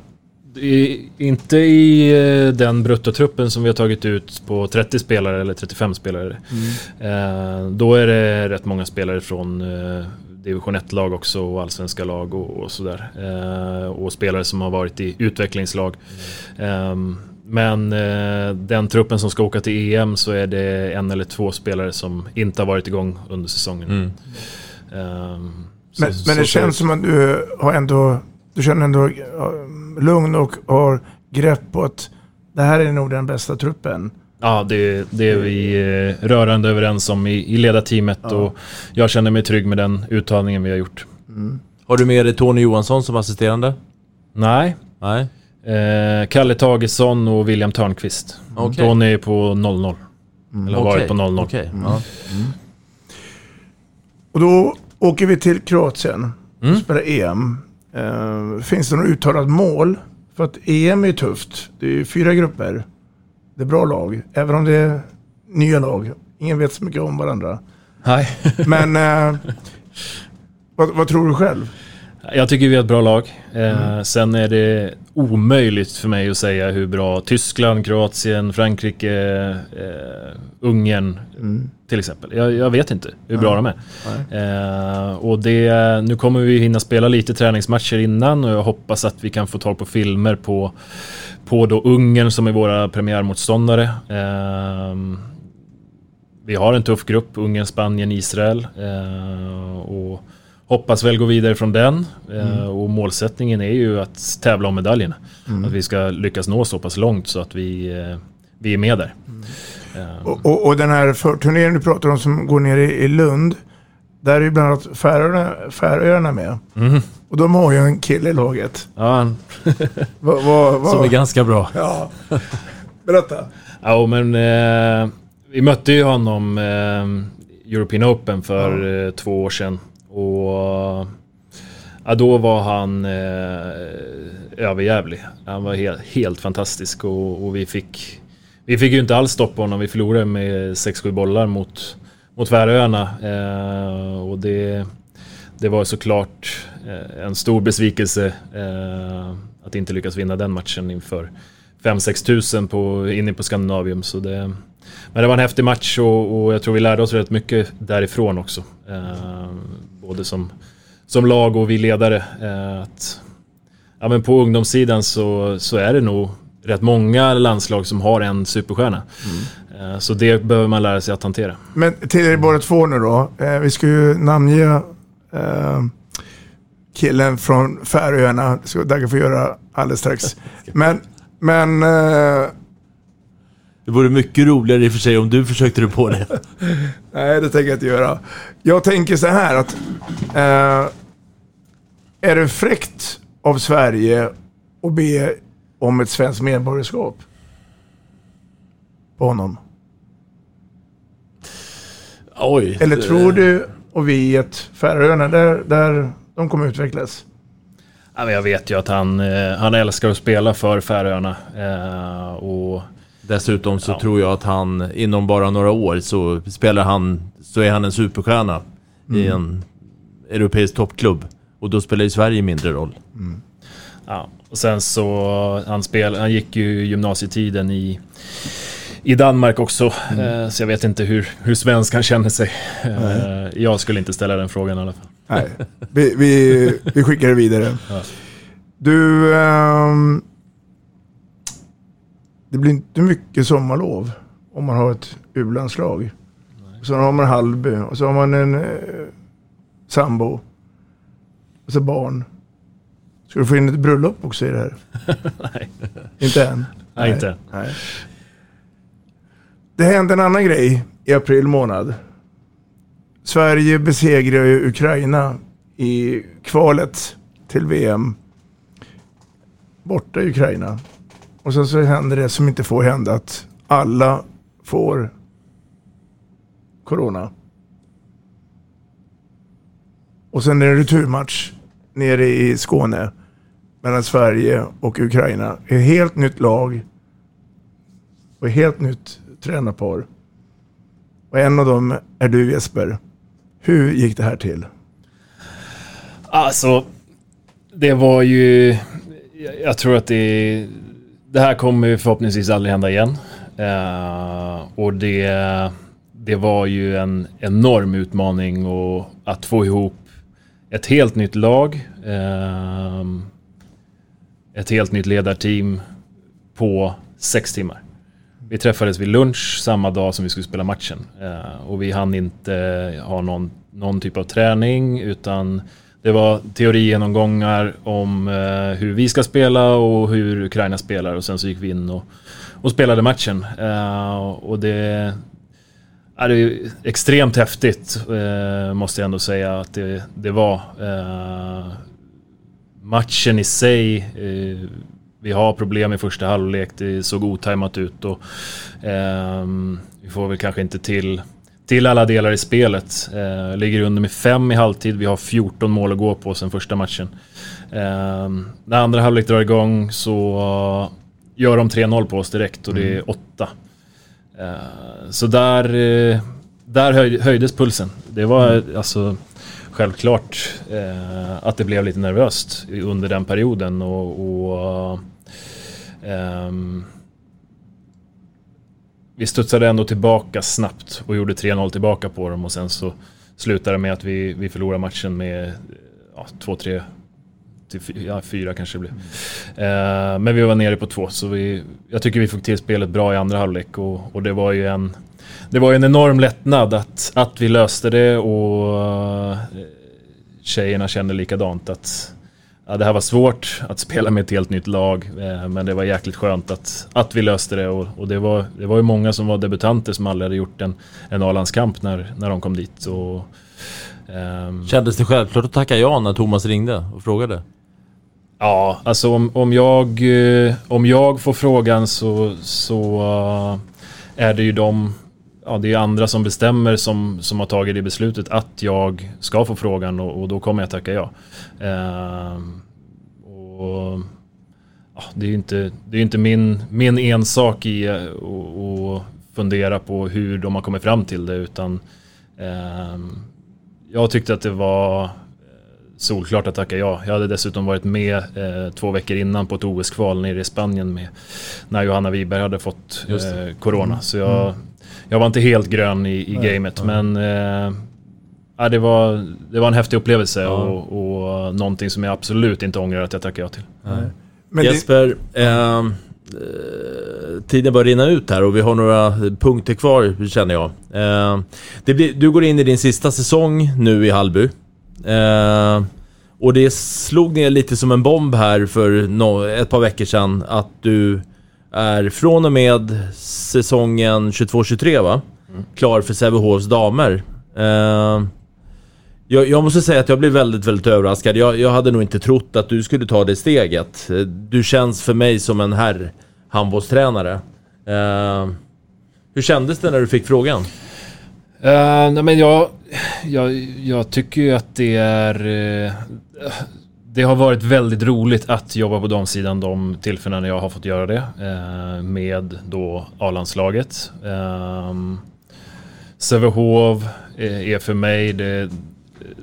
Inte i eh, den bruttotruppen som vi har tagit ut på 30 spelare eller 35 spelare. Eh, då är det rätt många spelare från eh, division 1-lag också och allsvenska lag och, och sådär. Och spelare som har varit i utvecklingslag. Eh, men den truppen som ska åka till EM så är det en eller två spelare som inte har varit igång under säsongen. Mm. Eh, så- Men, så men det ser känns som att du har ändå, du känner ändå lugn och har grepp på att det här är nog den bästa truppen. Ja, det, det är vi eh, rörande överens om i, i ledarteamet Ja. och jag känner mig trygg med den uttagningen vi har gjort. Har du med dig Tony Johansson som assisterande? Nej. Nej. Eh, Kalle Tagesson och William Törnqvist. Okej. Tony är på 0-0. Eller har varit Okej, på 0-0. okej, ja. Och då åker vi till Kroatien Mm. och spelar EM. Eh, finns det något uttalat mål? För att EM är tufft. Det är fyra grupper. Det är bra lag, även om det är nya lag. Ingen vet så mycket om varandra. Nej. [laughs] Men eh, vad, vad tror du själv? Jag tycker vi har ett bra lag. Eh, Mm. Sen är det omöjligt för mig att säga hur bra Tyskland, Kroatien, Frankrike, eh, Ungern Mm. till exempel. Jag, jag vet inte hur bra Nej. de är. Eh, och det, nu kommer vi hinna spela lite träningsmatcher innan och jag hoppas att vi kan få tag på filmer på, på då Ungern som är våra premiärmotståndare. Eh, vi har en tuff grupp, Ungern, Spanien, Israel. Eh, och hoppas väl gå vidare från den. Eh, Mm. och målsättningen är ju att tävla om medaljerna. Mm. Att vi ska lyckas nå så pass långt så att vi, eh, vi är med där. Eh, Och, och, och den här förturneringen du pratar om som går ner i, i Lund. Där är ju bland annat Färöarna, Färöarna med. Mhm. Och de har ju en kille i laget. Ja. Va, va, va? Som är ganska bra. Ja. Berätta. Ja, men eh, vi mötte ju honom eh, European Open för eh, två år sedan. Och ja, då var han eh, överjävlig. Han var helt, helt fantastisk och, och vi fick vi fick ju inte alls stopp på honom. Vi förlorade med 6-7 bollar mot, mot Färöarna. Eh, och det, det var såklart eh, en stor besvikelse eh, att inte lyckas vinna den matchen inför 5-6 tusen på, inne på Skandinavium. Så det, men det var en häftig match och, och jag tror vi lärde oss rätt mycket därifrån också. Eh, både som, som lag och vi ledare. Eh, att, ja, men på ungdomssidan så, så är det nog rätt många landslag som har en superstjärna. Eh, så det behöver man lära sig att hantera. Men till er båda två nu då. Eh, vi ska ju namnge killen från Färöarna. Det ska Dagge få göra alldeles strax. [laughs] Men, men Det vore mycket roligare i och för sig om du försökte dig på det. [laughs] nej, det tänker jag inte göra. Jag tänker så här att eh, är det fräckt av Sverige att be om ett svenskt medborgarskap på honom? Oj. Eller tror du och vi att Färöarna, där, där de kommer utvecklas? Jag vet ju att han, eh, han älskar att spela för Färöarna. Eh, och Dessutom så tror jag att han inom bara några år så spelar han, så är han en superstjärna i Mm. en europeisk toppklubb. Och då spelar ju Sverige mindre roll. Ja, och sen så, han, spel, han gick ju gymnasietiden i, i Danmark också. Eh, så jag vet inte hur, hur svensk han känner sig. Eh, jag skulle inte ställa den frågan i alla fall. Nej, vi, vi, vi skickar det vidare. Ja. Du, ehm, det blir inte mycket sommarlov om man har ett U-landslag. Så har man Hallby och så har man en eh, sambo. Och så barn. Ska du få in ett bröllop också i det här? Nej. [laughs] Inte än? Nej, inte än. Nej. Det hände en annan grej i april månad. Sverige besegrar ju Ukraina i kvalet till VM. Borta i Ukraina. Och sen så händer det som inte får hända att alla får corona. Och sen är det returmatch nere i Skåne mellan Sverige och Ukraina. Ett helt nytt lag och ett helt nytt tränarpar. Och en av dem är du Jesper. Hur gick det här till? Alltså, det var ju... jag- Jag tror att det... Det här kommer ju förhoppningsvis aldrig hända igen. Eh, och det, det var ju en enorm utmaning och att få ihop ett helt nytt lag. ehm, ett helt nytt ledarteam på sex timmar. Vi träffades vid lunch samma dag som vi skulle spela matchen. Eh, och vi hann inte ha någon, någon typ av träning utan det var teorigenomgångar om eh, hur vi ska spela och hur Ukraina spelar och sen så gick vi in och, och spelade matchen. Eh, och det är det är extremt häftigt eh, måste jag ändå säga att det, det var. Eh, matchen i sig, eh, vi har problem i första halvlek, det såg otajmat ut och eh, vi får väl kanske inte till, till alla delar i spelet. Eh, ligger under med fem i halvtid, vi har 14 mål att gå på sen första matchen. Ehm, när andra halvlek drar igång så gör de 3-0 på oss direkt och det är åtta. Eh, så där, eh, där höj, höjdes pulsen. Det var alltså självklart eh, att det blev lite nervöst under den perioden och, och ehm, vi studsade ändå tillbaka snabbt och gjorde 3-0 tillbaka på dem och sen så slutade det med att vi, vi förlorade matchen med ja, 2-3 till ja, fyra kanske det blev. Eh, men vi var nere på två så vi, jag tycker vi fick till spelet bra i andra halvlek och, och det var ju en det var ju en enorm lättnad att, att vi löste det och eh, tjejerna kände likadant att ja, det här var svårt att spela med ett helt nytt lag eh, men det var jäkligt skönt att, att vi löste det och, och det, var, det var ju många som var debutanter som aldrig hade gjort en, en A-landskamp när, när de kom dit. Och, ehm, Kändes det självklart att tacka ja när Thomas ringde och frågade? Ja, alltså om, om, jag, eh, om jag får frågan så, så eh, är det ju de, ja det är andra som bestämmer som, som har tagit det beslutet att jag ska få frågan och, och då kommer jag tacka ja. Ehm, och, ja, det är ju inte, det är inte min, min ensak i eh, att fundera på hur de har kommit fram till det utan ehm, jag tyckte att det var solklart att tacka ja. Jag hade dessutom varit med eh, två veckor innan på ett OS-kval nere i Spanien med när Johanna Wiberg hade fått eh, corona. Mm. Så jag, jag var inte helt grön i, i Nej, gamet. nej. Men eh, ja, det, var, det var en häftig upplevelse Ja. och, och någonting som jag absolut inte ångrar att jag tackade ja till. Jesper, ehm, eh, tiden börjar rinna ut här och vi har några punkter kvar känner jag. Eh, det blir, du går in i din sista säsong nu i Hallby. Eh, och det slog ner lite som en bomb här för no, ett par veckor sedan att du är från och med säsongen 22-23 va? Klar för Sävehofs damer. Eh, jag, jag måste säga att jag blev väldigt, väldigt överraskad. Jag, jag hade nog inte trott att du skulle ta det steget. Du känns för mig som en herr handbollstränare. Eh, hur kändes det när du fick frågan? Eh, nej men jag, jag, jag tycker ju att det är det har varit väldigt roligt att jobba på damsidan de tillfällen jag har fått göra det. eh, med då A-landslaget. Ehm, eh, Sävehof är för mig det,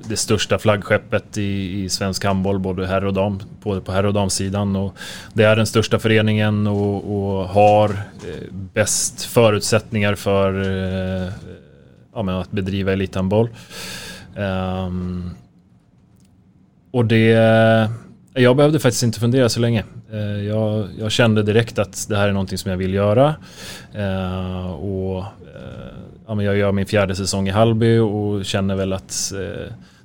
det största flaggskeppet i, i svensk handboll, både herr och dam, både på herr och damsidan. Och det är den största föreningen och, och har eh, bäst förutsättningar för eh, ja, men att bedriva elithandboll. Ehm, och det... Jag behövde faktiskt inte fundera så länge. Eh, jag, jag, kände direkt att det här är någonting som jag vill göra. Eh, och eh, ja, men jag gör min fjärde säsong i Hallby och känner väl att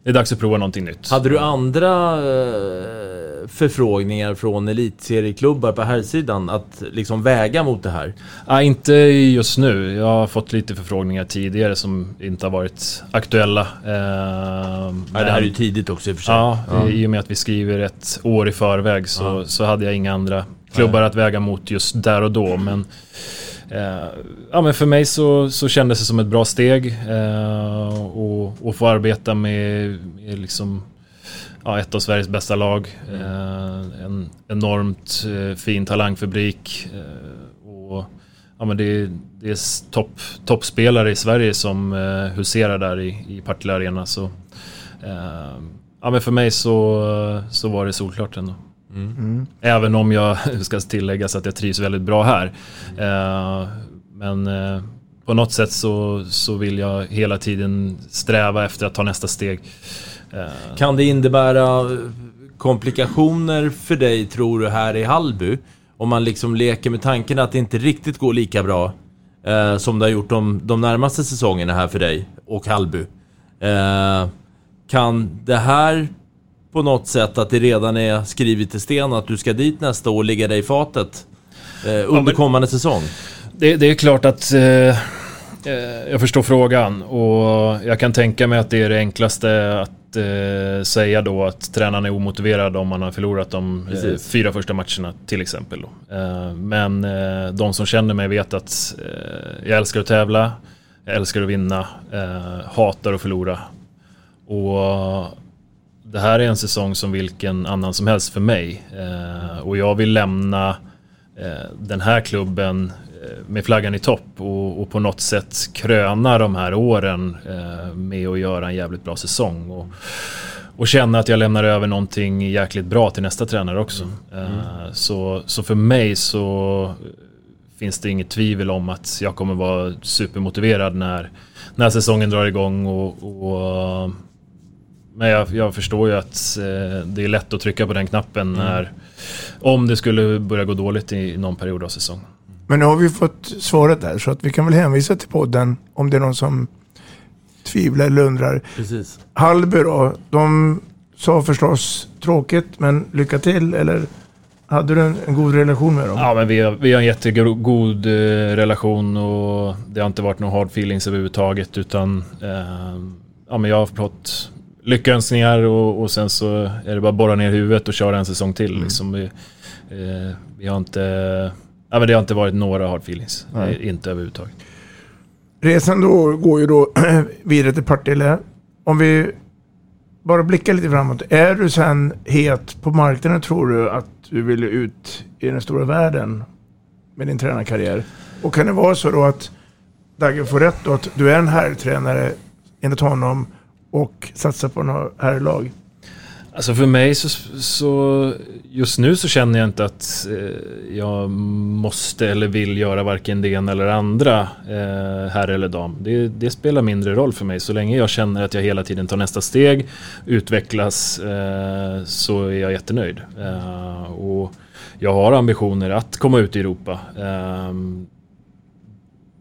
det är dags att prova någonting nytt. Hade du andra eh, förfrågningar från elitserieklubbar på här sidan att liksom väga mot det här? Ja, inte just nu. Jag har fått lite förfrågningar tidigare som inte har varit aktuella. Eh, ja, men, det här är ju tidigt också i och för sig. Ja, ja, i och med att vi skriver ett år i förväg så, ja. så hade jag inga andra klubbar att väga mot just där och då. Men Eh, ja, men för mig så, så kändes det som ett bra steg eh, och, och få arbeta med, med liksom, ja, ett av Sveriges bästa lag. Eh, en enormt eh, fin talangfabrik. Eh, och, ja, men det, det är topp, toppspelare i Sverige som eh, huserar där i, i Partille Arena. Så, eh, ja, men för mig så, så var det solklart ändå. Mm. Även om jag [laughs] ska tilläggas att jag trivs väldigt bra här. Eh, men eh, på något sätt så, så vill jag hela tiden sträva efter att ta nästa steg. Eh. Kan det innebära komplikationer för dig tror du här i Hallby? Om man liksom leker med tanken att det inte riktigt går lika bra eh, som det har gjort de, de närmaste säsongerna här för dig och Hallby. Eh, kan det här på något sätt att det redan är skrivet i sten att du ska dit nästa år och ligga dig i fatet eh, under ja, kommande säsong? Det, det är klart att eh, eh, jag förstår frågan och jag kan tänka mig att det är det enklaste att eh, säga då att tränaren är omotiverad om man har förlorat de eh, fyra första matcherna till exempel. Eh, men de som känner mig vet att jag älskar att tävla, jag älskar att vinna, hatar att förlora. Och det här är en säsong som vilken annan som helst för mig. Eh, och jag vill lämna eh, den här klubben eh, med flaggan i topp och, och, på något sätt kröna de här åren eh, med att göra en jävligt bra säsong. Och, och känna att jag lämnar över någonting jäkligt bra till nästa tränare också. Mm. Mm. Så, så för mig så finns det inget tvivel om att jag kommer vara supermotiverad när, när säsongen drar igång och, och men jag, jag, förstår ju att eh, det är lätt att trycka på den knappen mm. när, om det skulle börja gå dåligt i någon period av säsongen. Men nu har vi fått svaret där så att vi kan väl hänvisa till podden om det är någon som tvivlar eller undrar. Precis. Hallby då, de sa förstås tråkigt men lycka till eller hade du en, en, god relation med dem? Ja, men vi har, vi har en jättegod eh, relation och det har inte varit några hard feelings överhuvudtaget utan eh, ja, men jag har fått lyckönskningar och, och sen så är det bara att borra ner huvudet och köra en säsong till. Mm. Liksom. Vi, eh, vi, har inte, ja, men det har inte varit några hard feelings. Nej. Inte överhuvudtaget. Resan då går ju då [clears throat] vidare till Partille. Om vi bara blickar lite framåt. Är du sen het på marknaden tror du att du vill ut i den stora världen med din tränarkarriär? Och kan det vara så då att Dagge får rätt då att du är en herrtränare enligt honom och satsa på några herrlag? Alltså för mig så, så, just nu så känner jag inte att eh, jag måste eller vill göra varken det ena eller andra eh, herr eller dam. Det, det, spelar mindre roll för mig. Så länge jag känner att jag hela tiden tar nästa steg, utvecklas, eh, så är jag jättenöjd. Eh, och jag har ambitioner att komma ut i Europa. Eh,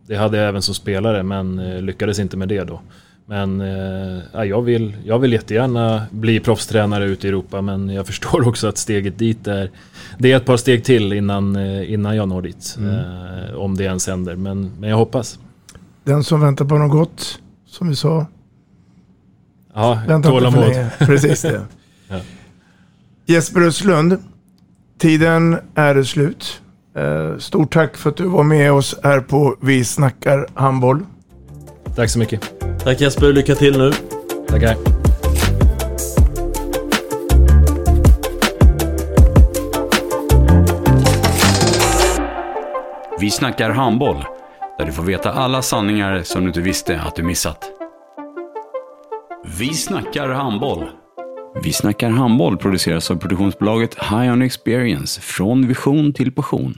det hade jag även som spelare men eh, lyckades inte med det då. Men eh, jag, vill, jag vill jättegärna bli proffstränare ute i Europa men jag förstår också att steget dit är Det är ett par steg till innan, eh, innan jag når dit. Mm. Eh, om det ens händer, men, men jag hoppas. Den som väntar på något gott, som vi sa. Ja, tålamod. Precis det. [laughs] ja. Jesper Östlund, tiden är slut. Eh, stort tack för att du var med oss här på Vi snackar handboll. Tack så mycket. Tack Jesper, lycka till nu. Tackar. Vi snackar handboll, där du får veta alla sanningar som du inte visste att du missat. Vi snackar handboll. Vi snackar handboll produceras av produktionsbolaget High On Experience, från vision till passion.